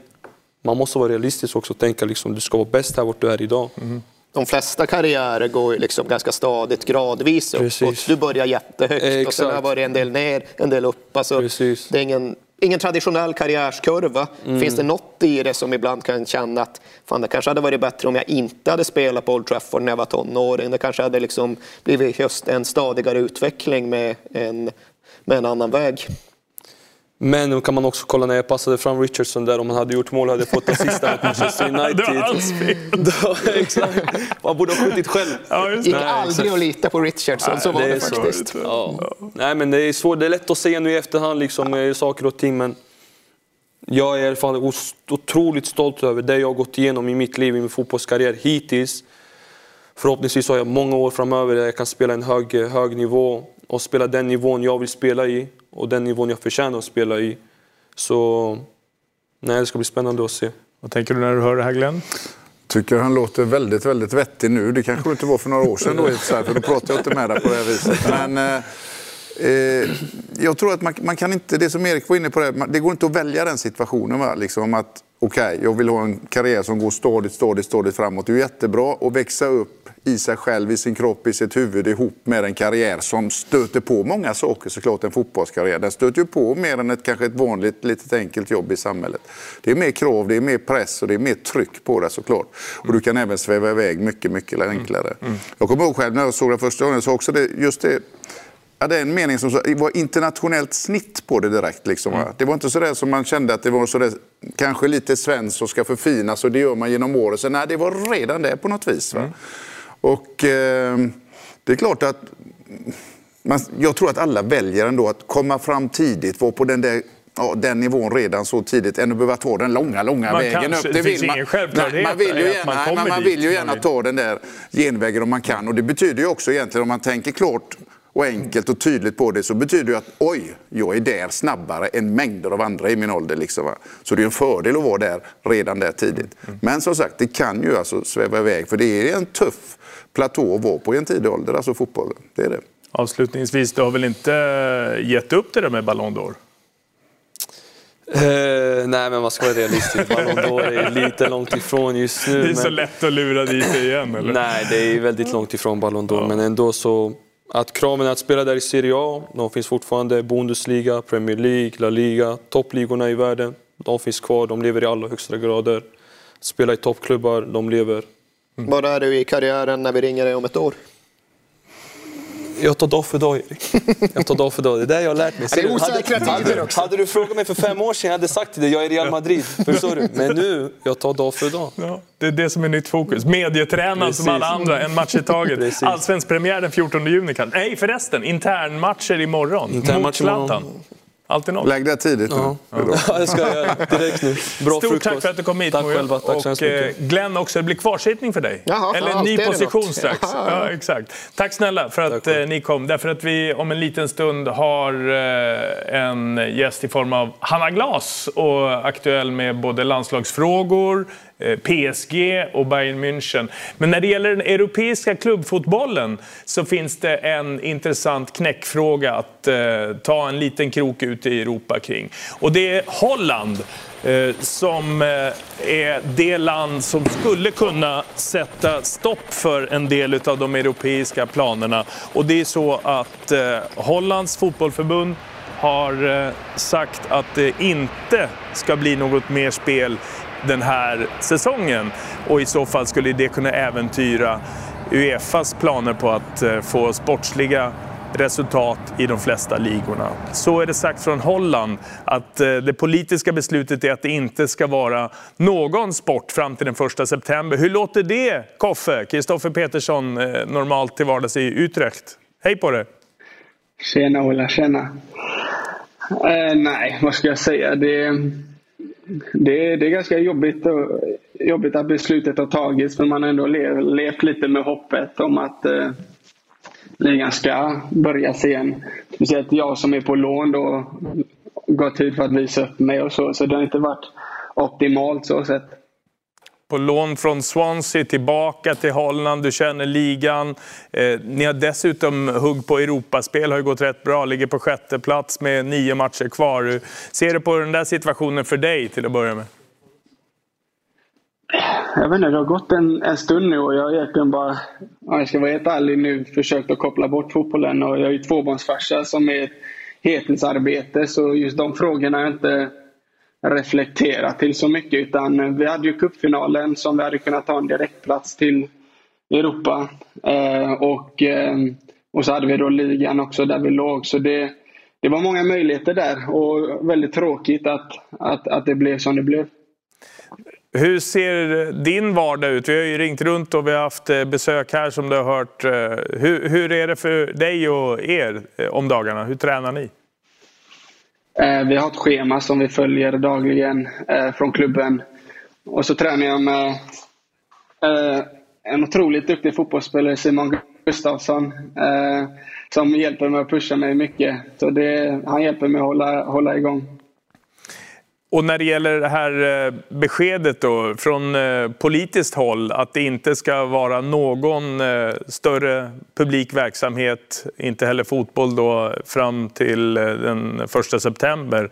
man måste vara realistisk också och tänka liksom, du ska vara bäst här vart du är idag. Mm. De flesta karriärer går liksom ganska stadigt gradvis uppåt. Du börjar jättehögt Exakt. och sen har det varit en del ner, en del upp. Alltså, det är ingen, ingen traditionell karriärskurva. Mm. Finns det något i det som ibland kan känna att fan, det kanske hade varit bättre om jag inte hade spelat på Old Trafford när jag var tonåring. Det kanske hade liksom blivit just en stadigare utveckling med en, med en annan väg. Men nu kan man också kolla när jag passade fram Richardson där, om han hade gjort mål hade jag fått assisten mot [laughs] Manchester United. det var alls fel. [laughs] exakt. Man borde ha skjutit själv. Ja, det. Gick aldrig att lita på Richardson, så var det, det faktiskt. Så, ja. Nej, men det är svårt. Det är lätt att säga nu i efterhand liksom, ja. saker och ting, men jag är i alla fall otroligt stolt över det jag har gått igenom i mitt liv, i min fotbollskarriär hittills. Förhoppningsvis har jag många år framöver där jag kan spela en hög, hög nivå och spela den nivån jag vill spela i och den nivån jag förtjänar att spela i. Så nej, det ska bli spännande att se. Vad tänker du när du hör det här Glenn? tycker han låter väldigt, väldigt vettig nu. Det kanske inte var för några år sedan då, för då pratade jag inte med dig på det här viset. Men, eh, eh, jag tror att man, man, kan inte, det som Erik var inne på, det, det går inte att välja den situationen. Va? Liksom att, okej, okay, jag vill ha en karriär som går stadigt, stadigt, stadigt framåt. Det är jättebra att växa upp i sig själv, i sin kropp, i sitt huvud ihop med en karriär som stöter på många saker såklart, en fotbollskarriär. Den stöter ju på mer än ett, kanske ett vanligt litet enkelt jobb i samhället. Det är mer krav, det är mer press och det är mer tryck på det såklart. Och du kan även sväva iväg mycket, mycket enklare. Mm. Mm. Jag kommer ihåg själv när jag såg det första gången, så också det, just det hade en mening som det var internationellt snitt på det direkt. Liksom, mm. Det var inte så där som man kände att det var så där, kanske lite svenskt och ska förfinas och det gör man genom åren. Så nej, det var redan det på något vis. Mm. Och eh, det är klart att man, jag tror att alla väljer ändå att komma fram tidigt, vara på den där ja, den nivån redan så tidigt än att behöva ta den långa, långa man vägen kanske, upp. Det vill man, nej, man vill ju gärna, man, man vill ju gärna ta den där genvägen om man kan. Och det betyder ju också egentligen, om man tänker klart och enkelt och tydligt på det så betyder det att oj, jag är där snabbare än mängder av andra i min ålder. Liksom, va? Så det är en fördel att vara där redan där tidigt. Men som sagt, det kan ju alltså sväva iväg för det är en tuff platå att vara på i en tidig ålder, alltså fotbollen. Det är det. Avslutningsvis, du har väl inte gett upp det där med Ballon d'Or? Uh, nej, men man ska vara realistisk. Ballon d'Or är lite långt ifrån just nu. Det är så men... lätt att lura dit det igen, eller? Nej, det är väldigt långt ifrån Ballon d'Or, ja. men ändå så... Att kraven att spela där i Serie A, de finns fortfarande. Bundesliga, Premier League, La Liga, toppligorna i världen. De finns kvar, de lever i allra högsta grader. Spela i toppklubbar, de lever. Mm. Var är du i karriären när vi ringer dig om ett år? Jag tar dag för dag, Erik. Jag tar dag för dag. Det är det jag har lärt mig. Det är osäkra tider också. Hade du frågat mig för fem år sedan, jag hade sagt till dig, jag är Real Madrid. [laughs] Förstår du? Men nu, jag tar dag för dag. Ja, det är det som är nytt fokus. Medietränad som alla andra, en match i taget. [laughs] Allsvensk premiär den 14 juni. Nej förresten, internmatcher imorgon. Intern mot Zlatan. Alltid något. Lägg det tidigt nu. Ja, ja det ska jag göra direkt nu. Bra Stort frukost. tack för att du kom hit Tack själva. Tack och eh, Glenn också, det blir kvarsittning för dig. Jaha, Eller en ny position strax. Ja, exakt. Tack snälla för att eh, ni kom. Därför att vi om en liten stund har eh, en gäst i form av Hanna Glas och aktuell med både landslagsfrågor, Eh, PSG och Bayern München. Men när det gäller den europeiska klubbfotbollen så finns det en intressant knäckfråga att eh, ta en liten krok ut i Europa kring. Och det är Holland eh, som eh, är det land som skulle kunna sätta stopp för en del av de europeiska planerna. Och det är så att eh, Hollands fotbollförbund har eh, sagt att det inte ska bli något mer spel den här säsongen. Och i så fall skulle det kunna äventyra Uefas planer på att eh, få sportsliga resultat i de flesta ligorna. Så är det sagt från Holland att eh, det politiska beslutet är att det inte ska vara någon sport fram till den 1 september. Hur låter det, Koffe? Kristoffer Petersson, eh, normalt till vardags i Utrecht. Hej på dig! Tjena Ola, tjena! Eh, nej, vad ska jag säga? Det, det, det är ganska jobbigt, och, jobbigt att beslutet har tagits men man har ändå lev, levt lite med hoppet om att eh, ligan ska börjas igen. Speciellt jag som är på lån då, gått tid för att visa upp mig och så, så det har inte varit optimalt så sett på lån från Swansea tillbaka till Holland. Du känner ligan. Eh, ni har dessutom hugg på Europaspel, har ju gått rätt bra. Ligger på sjätte plats med nio matcher kvar. Hur ser du på den där situationen för dig till att börja med? Jag vet inte, det har gått en, en stund nu och jag har egentligen bara, om jag ska vara helt ärlig nu, försökt att koppla bort fotbollen. Och jag är ju tvåbarnsfarsa som är ett heltidsarbete, så just de frågorna har jag inte reflektera till så mycket. Utan vi hade ju cupfinalen som vi hade kunnat ta en direktplats till Europa. Eh, och, eh, och så hade vi då ligan också där vi låg. Så det, det var många möjligheter där och väldigt tråkigt att, att, att det blev som det blev. Hur ser din vardag ut? Vi har ju ringt runt och vi har haft eh, besök här som du har hört. Eh, hur, hur är det för dig och er eh, om dagarna? Hur tränar ni? Eh, vi har ett schema som vi följer dagligen eh, från klubben. Och så tränar jag med eh, en otroligt duktig fotbollsspelare, Simon Gustafsson, eh, som hjälper mig att pusha mig mycket. Så det, han hjälper mig att hålla, hålla igång. Och när det gäller det här eh, beskedet då, från eh, politiskt håll att det inte ska vara någon eh, större publik verksamhet, inte heller fotboll då, fram till den 1 september.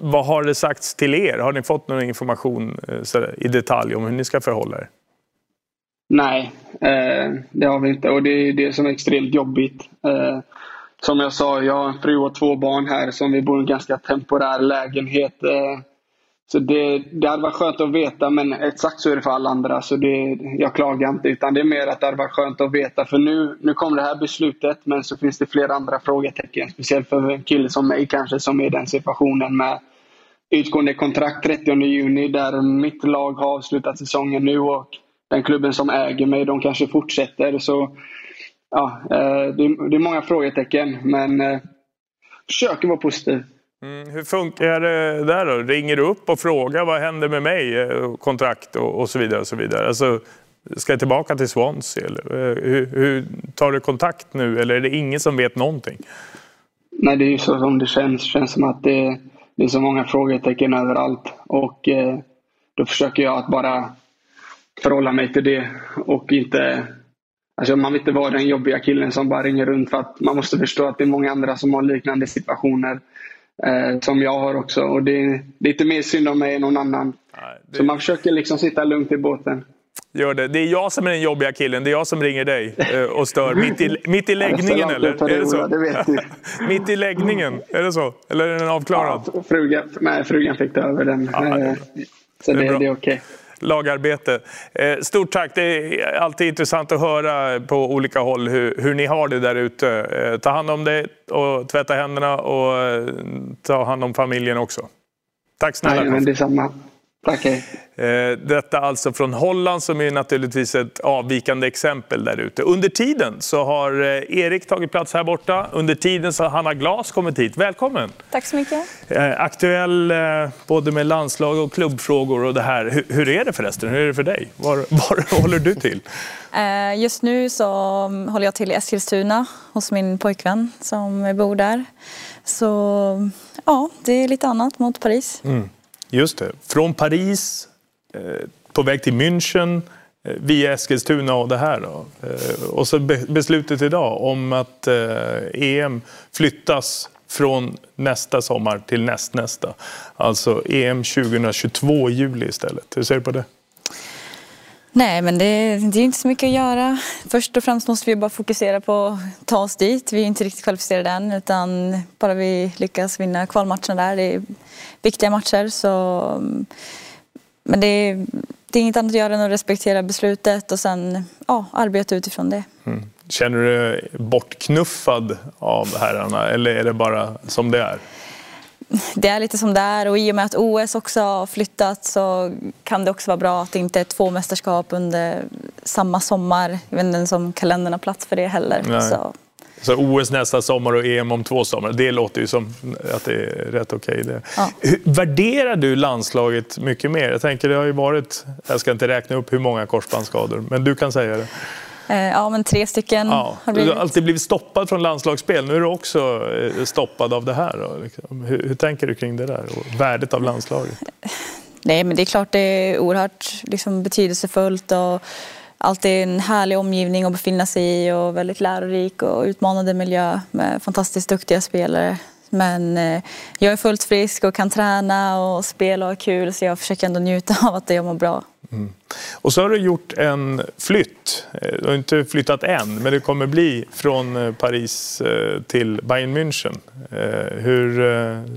Vad har det sagts till er? Har ni fått någon information i detalj om hur ni ska förhålla er? Nej, det har vi inte och det är det som är extremt jobbigt. Som jag sa, jag har en fru och två barn här som vi bor i en ganska temporär lägenhet. Så det, det hade varit skönt att veta, men exakt så är det för alla andra. Så det, jag klagar inte, utan det är mer att det hade varit skönt att veta. För nu, nu kom det här beslutet, men så finns det flera andra frågetecken. Speciellt för en kille som mig kanske, som är i den situationen med utgående kontrakt 30 juni, där mitt lag har avslutat säsongen nu och den klubben som äger mig, de kanske fortsätter. Så ja, eh, det, det är många frågetecken, men eh, försöker vara positiv. Mm, hur funkar det där då? Ringer du upp och frågar vad händer med mig, eh, kontrakt och, och så vidare? Och så vidare. Alltså, ska jag tillbaka till Swansea? Eller? Eh, hur, hur, tar du kontakt nu eller är det ingen som vet någonting? Nej, det är ju så som det känns. Det känns som att det, det är så många frågetecken överallt. Och eh, då försöker jag att bara förhålla mig till det och inte Alltså man vill inte vara den jobbiga killen som bara ringer runt för att man måste förstå att det är många andra som har liknande situationer eh, som jag har också. Och det, är, är inte mer synd om mig än någon annan. Nej, det... Så man försöker liksom sitta lugnt i båten. Gör det. Det är jag som är den jobbiga killen. Det är jag som ringer dig eh, och stör. Mitt i, mitt i läggningen eller? Är det så? Det vet du. [laughs] mitt i läggningen? Är det så? Eller är den avklarad? Ja, frugan, nej, frugan fick ta över den. Ja, det, eh, så det, det, är okej. Lagarbete. Eh, stort tack. Det är alltid intressant att höra på olika håll hur, hur ni har det där ute. Eh, ta hand om dig och tvätta händerna och eh, ta hand om familjen också. Tack snälla. Nej, men detsamma. Tack. Eh, detta alltså från Holland som är naturligtvis ett avvikande exempel där ute. Under tiden så har eh, Erik tagit plats här borta. Under tiden så har Hanna Glas kommit hit. Välkommen! Tack så mycket. Eh, aktuell både med landslag och klubbfrågor och det här. Hur är det förresten? Hur är det för dig? Var, [laughs] var håller du till? Just nu så håller jag till i Eskilstuna hos min pojkvän som bor där. Så ja, det är lite annat mot Paris. Mm. Just det. Från Paris, eh, på väg till München, eh, via Eskilstuna och det här. Då. Eh, och så beslutet idag om att EM flyttas från nästa sommar till nästnästa. Alltså EM 2022 i juli istället. Hur ser du på det? Nej, men det, det är inte så mycket att göra. Först och främst måste vi bara fokusera på att ta oss dit. Vi är inte riktigt kvalificerade än, utan bara vi lyckas vinna kvalmatcherna där. Det är viktiga matcher. Så, men det är, det är inget annat att göra än att respektera beslutet och sen ja, arbeta utifrån det. Mm. Känner du dig bortknuffad av herrarna eller är det bara som det är? Det är lite som det är och i och med att OS också har flyttat så kan det också vara bra att det inte är två mästerskap under samma sommar. Jag vet inte ens om kalendern har plats för det heller. Så. så. OS nästa sommar och EM om två sommar, det låter ju som att det är rätt okej. Okay ja. Värderar du landslaget mycket mer? Jag tänker det har ju varit, jag ska inte räkna upp hur många korsbandsskador, men du kan säga det. Eh, ja, men tre stycken ja. har blivit. Du har alltid blivit stoppad från landslagsspel. Nu är du också eh, stoppad av det här. Liksom. Hur, hur tänker du kring det där och värdet av landslaget? Nej, men det är klart det är oerhört liksom, betydelsefullt och alltid en härlig omgivning att befinna sig i och väldigt lärorik och utmanande miljö med fantastiskt duktiga spelare. Men eh, jag är fullt frisk och kan träna och spela och ha kul så jag försöker ändå njuta av att jag mår bra. Mm. Och så har du gjort en flytt. Eh, du har inte flyttat än, men det kommer bli från eh, Paris eh, till Bayern München. Hur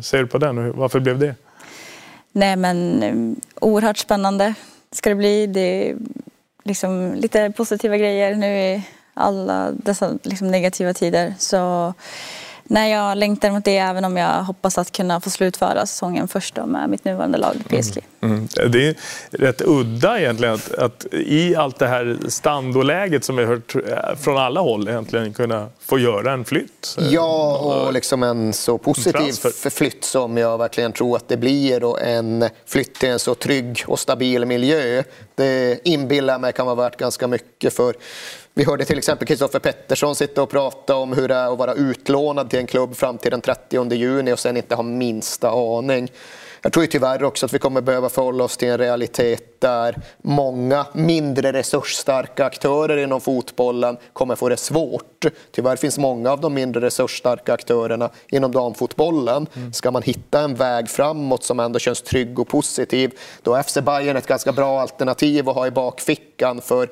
ser du på den och varför blev det? Nej men oerhört spännande ska det bli. Det är liksom lite positiva grejer nu i alla dessa liksom negativa tider. Så Nej, jag längtar mot det även om jag hoppas att kunna få slutföra säsongen först då med mitt nuvarande lag PSG. Mm. Mm. Det är rätt udda egentligen att, att i allt det här standoläget som vi har hört eh, från alla håll egentligen kunna få göra en flytt. Ja, och liksom en så positiv en flytt som jag verkligen tror att det blir och en flytt till en så trygg och stabil miljö. Det inbillar mig kan vara värt ganska mycket för vi hörde till exempel Kristoffer Pettersson sitta och prata om hur det är att vara utlånad till en klubb fram till den 30 juni och sen inte ha minsta aning. Jag tror tyvärr också att vi kommer behöva förhålla oss till en realitet där många mindre resursstarka aktörer inom fotbollen kommer få det svårt. Tyvärr finns många av de mindre resursstarka aktörerna inom damfotbollen. Mm. Ska man hitta en väg framåt som ändå känns trygg och positiv, då är FC Bayern ett ganska bra alternativ att ha i bakfickan. För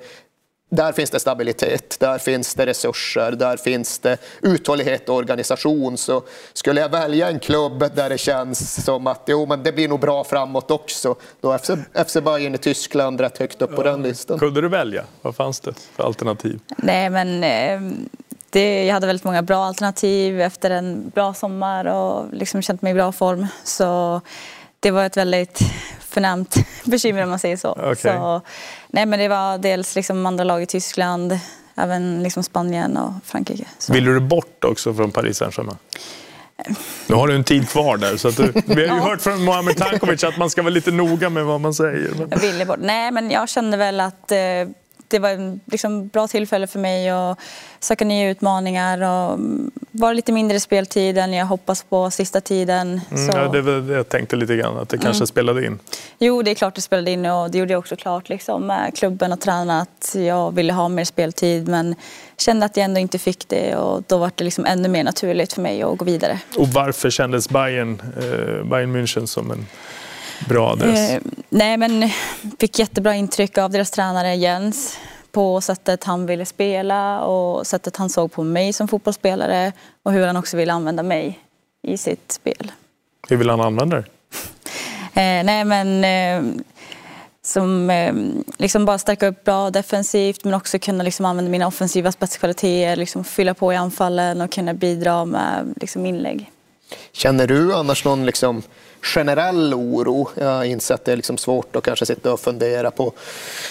där finns det stabilitet, där finns det resurser, där finns det uthållighet och organisation. Så skulle jag välja en klubb där det känns som att jo, men det blir nog bra framåt också, då är FC, FC Bayern i Tyskland rätt högt upp på den listan. Kunde du välja? Vad fanns det för alternativ? Nej, men eh, det, jag hade väldigt många bra alternativ efter en bra sommar och liksom känt mig i bra form. Så det var ett väldigt förnämt [laughs] bekymmer om man säger så. Okay. så nej, men det var dels liksom andra lag i Tyskland, även liksom Spanien och Frankrike. Så. Vill du bort också från Paris Saint-Germain? Nu har du en tid kvar där. Så du, [laughs] vi har ju ja. hört från Mohamed Tankovic att man ska vara lite noga med vad man säger. Men... Jag ville bort. Nej, men jag kände väl att eh, det var ett liksom, bra tillfälle för mig att söka nya utmaningar och vara lite mindre speltid än jag hoppas på sista tiden. Mm, ja, det var jag tänkte lite grann, att det kanske mm. spelade in. Jo, det är klart det spelade in och det gjorde jag också klart liksom, med klubben och tränarna att jag ville ha mer speltid men kände att jag ändå inte fick det och då var det liksom ännu mer naturligt för mig att gå vidare. Och varför kändes Bayern, eh, Bayern München som en bra adress? Eh, nej, men fick jättebra intryck av deras tränare Jens på sättet han ville spela och sättet han såg på mig som fotbollsspelare och hur han också ville använda mig i sitt spel. Hur vill han använda dig? eh, nej, men eh, som eh, liksom bara stärka upp bra defensivt men också kunna liksom använda mina offensiva spetskvaliteter, liksom fylla på i anfallen och kunna bidra med liksom inlägg. Känner du annars någon liksom generell oro. Jag har insett att det är liksom svårt att kanske sitta och fundera på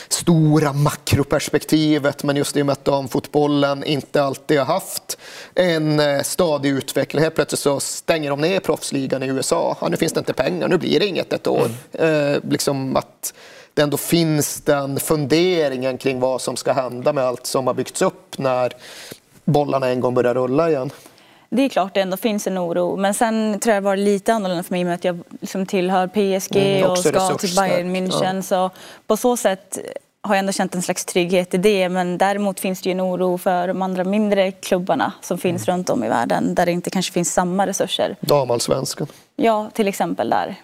stora makroperspektivet men just i och med att damfotbollen inte alltid har haft en eh, stadig utveckling. Helt plötsligt så stänger de ner proffsligan i USA. Ja, nu finns det inte pengar, nu blir det inget ett år. Mm. Eh, liksom att det ändå finns den funderingen kring vad som ska hända med allt som har byggts upp när bollarna en gång börjar rulla igen det är klart det ändå finns en oro. Men sen tror jag det var lite annorlunda för mig med att jag liksom tillhör PSG mm, och ska till Bayern München. Ja. Så på så sätt har jag ändå känt en slags trygghet i det. Men däremot finns det ju en oro för de andra mindre klubbarna som finns mm. runt om i världen där det inte kanske finns samma resurser. Damallsvenskan. Ja, till exempel där.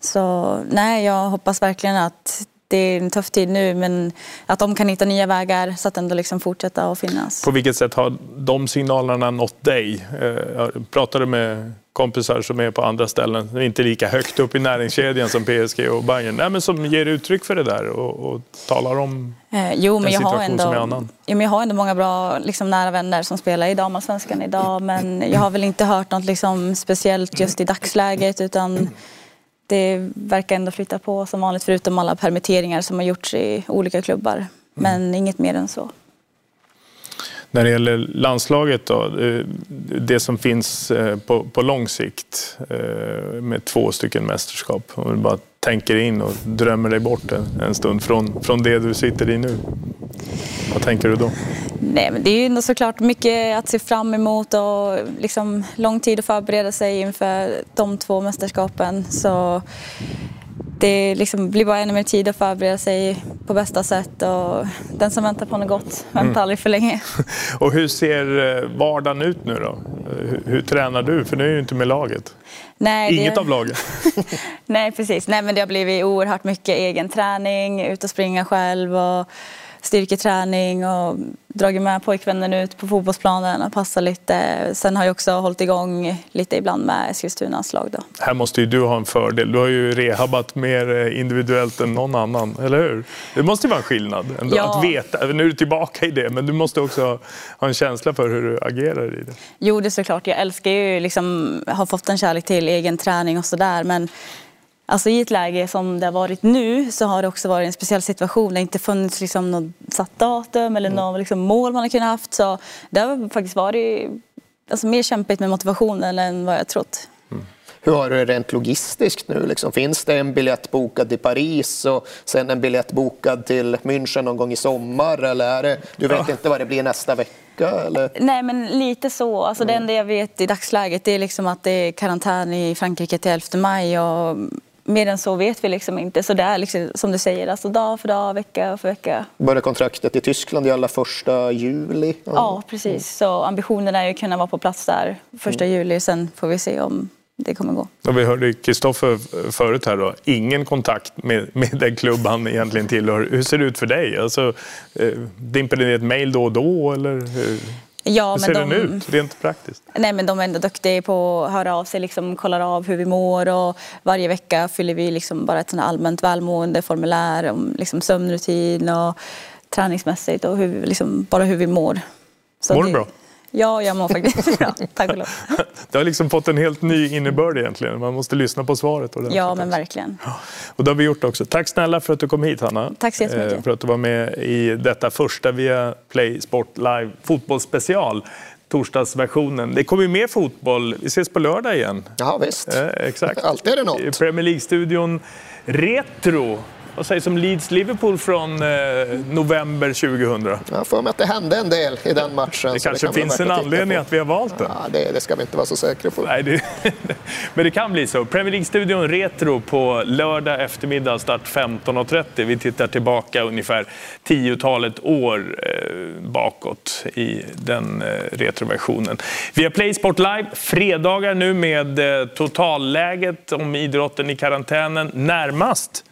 Så nej, jag hoppas verkligen att det är en tuff tid nu men att de kan hitta nya vägar så att ändå liksom fortsätta att finnas. På vilket sätt har de signalerna nått dig? Eh, jag pratade med kompisar som är på andra ställen, inte lika högt upp i näringskedjan som PSG och Bayern, Nej, men som ger uttryck för det där och, och talar om eh, jo, men en situation ändå, som är annan. Jo, men jag har ändå många bra liksom, nära vänner som spelar i damallsvenskan idag men jag har väl inte hört något liksom, speciellt just i dagsläget utan det verkar ändå flytta på som vanligt förutom alla permitteringar som har gjorts i olika klubbar. Men mm. inget mer än så. När det gäller landslaget då, det som finns eh, på, på lång sikt eh, med två stycken mästerskap. Om du bara tänker in och drömmer dig bort en, en stund från, från det du sitter i nu. Vad tänker du då? Nej, men det är ju såklart mycket att se fram emot och liksom lång tid att förbereda sig inför de två mästerskapen. Så det liksom blir bara ännu mer tid att förbereda sig på bästa sätt och den som väntar på något gott väntar mm. aldrig för länge. [laughs] och hur ser eh, vardagen ut nu då? Hur, hur tränar du? För nu är du inte med laget. Nej, Inget det... av laget? [laughs] Nej, precis. Nej, men det har blivit oerhört mycket egen träning, ut och springa själv och styrketräning och dragit med pojkvännen ut på fotbollsplanen och passat lite. Sen har jag också hållit igång lite ibland med Eskilstunas lag. Då. Här måste ju du ha en fördel. Du har ju rehabat mer individuellt än någon annan, eller hur? Det måste ju vara en skillnad ändå, ja. att veta. Nu är du tillbaka i det, men du måste också ha en känsla för hur du agerar i det. Jo, det är såklart. Jag älskar ju liksom, har fått en kärlek till egen träning och sådär, men Alltså I ett läge som det har varit nu så har det också varit en speciell situation. Det har inte funnits liksom något satt datum eller mm. något liksom mål man har kunnat haft. Så det har faktiskt varit alltså, mer kämpigt med motivationen än vad jag trott. Mm. Hur har du det rent logistiskt nu? Liksom, finns det en biljett bokad till Paris och sen en biljett bokad till München någon gång i sommar? Eller är det, du vet ja. inte vad det blir nästa vecka? Eller? Nej, men lite så. Alltså, mm. Det enda jag vet i dagsläget är liksom att det är karantän i Frankrike till 11 maj. Och mer än så vet vi liksom inte. Så det är liksom, som du säger, alltså dag för dag, vecka för vecka. Börjar kontraktet i Tyskland gälla första juli? Ja, ja precis. Så ambitionen är ju att kunna vara på plats där första mm. juli. Sen får vi se om det kommer gå. Och vi hörde Kristoffer förut här då. Ingen kontakt med, med den klubb han egentligen tillhör. Hur ser det ut för dig? Alltså, eh, dimper det ner ett mejl då och då? Eller hur? Ja, hur ser de, den ut rent praktiskt? Nej, men de är ändå duktiga på att höra av sig, liksom, kollar av hur vi mår och varje vecka fyller vi liksom bara ett sånt allmänt välmåendeformulär om liksom, sömnrutin och träningsmässigt och hur, liksom, bara hur vi mår. Så mår du bra? Ja, jag mår faktiskt bra. [laughs] Tack och lov. Det har liksom fått en helt ny innebörd egentligen. Man måste lyssna på svaret. Ja, men verkligen. Och det har vi gjort också. Tack snälla för att du kom hit, Hanna. Tack så jättemycket. Eh, för att du var med i detta första via Play Sport Live fotbollsspecial torsdagsversionen. Det kommer ju mer fotboll. Vi ses på lördag igen. Ja, visst. Eh, exakt. Alltid är det något. Premier League-studion Retro vad sägs om Leeds-Liverpool från eh, november 2000? Jag får mig att det hände en del i den matchen. Det kanske det kan finns en anledning att vi har valt den. Ja, det, det, ska vi inte vara så säkra på. Nej, det, [laughs] men det kan bli så. Premier League-studion Retro på lördag eftermiddag, start 15.30. Vi tittar tillbaka ungefär tiotalet år eh, bakåt i den eh, retroversionen. Vi har Play Sport Live fredagar nu med eh, totalläget om idrotten i karantänen närmast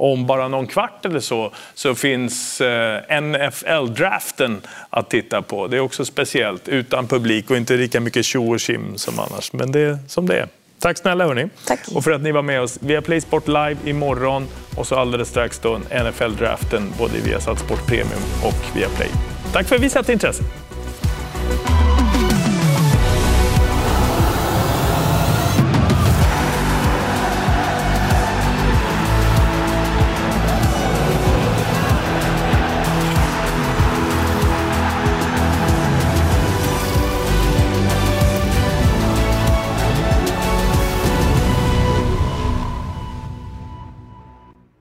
om bara någon kvart eller så, så finns eh, NFL-draften att titta på. Det är också speciellt, utan publik och inte lika mycket tjo och tjim som annars. Men det är som det är. Tack snälla hörni. Tack. Och för att ni var med oss. Via Play Sport Live imorgon och så alldeles strax då NFL-draften både via Viasat Sport Premium och via Play. Tack för visat intresse.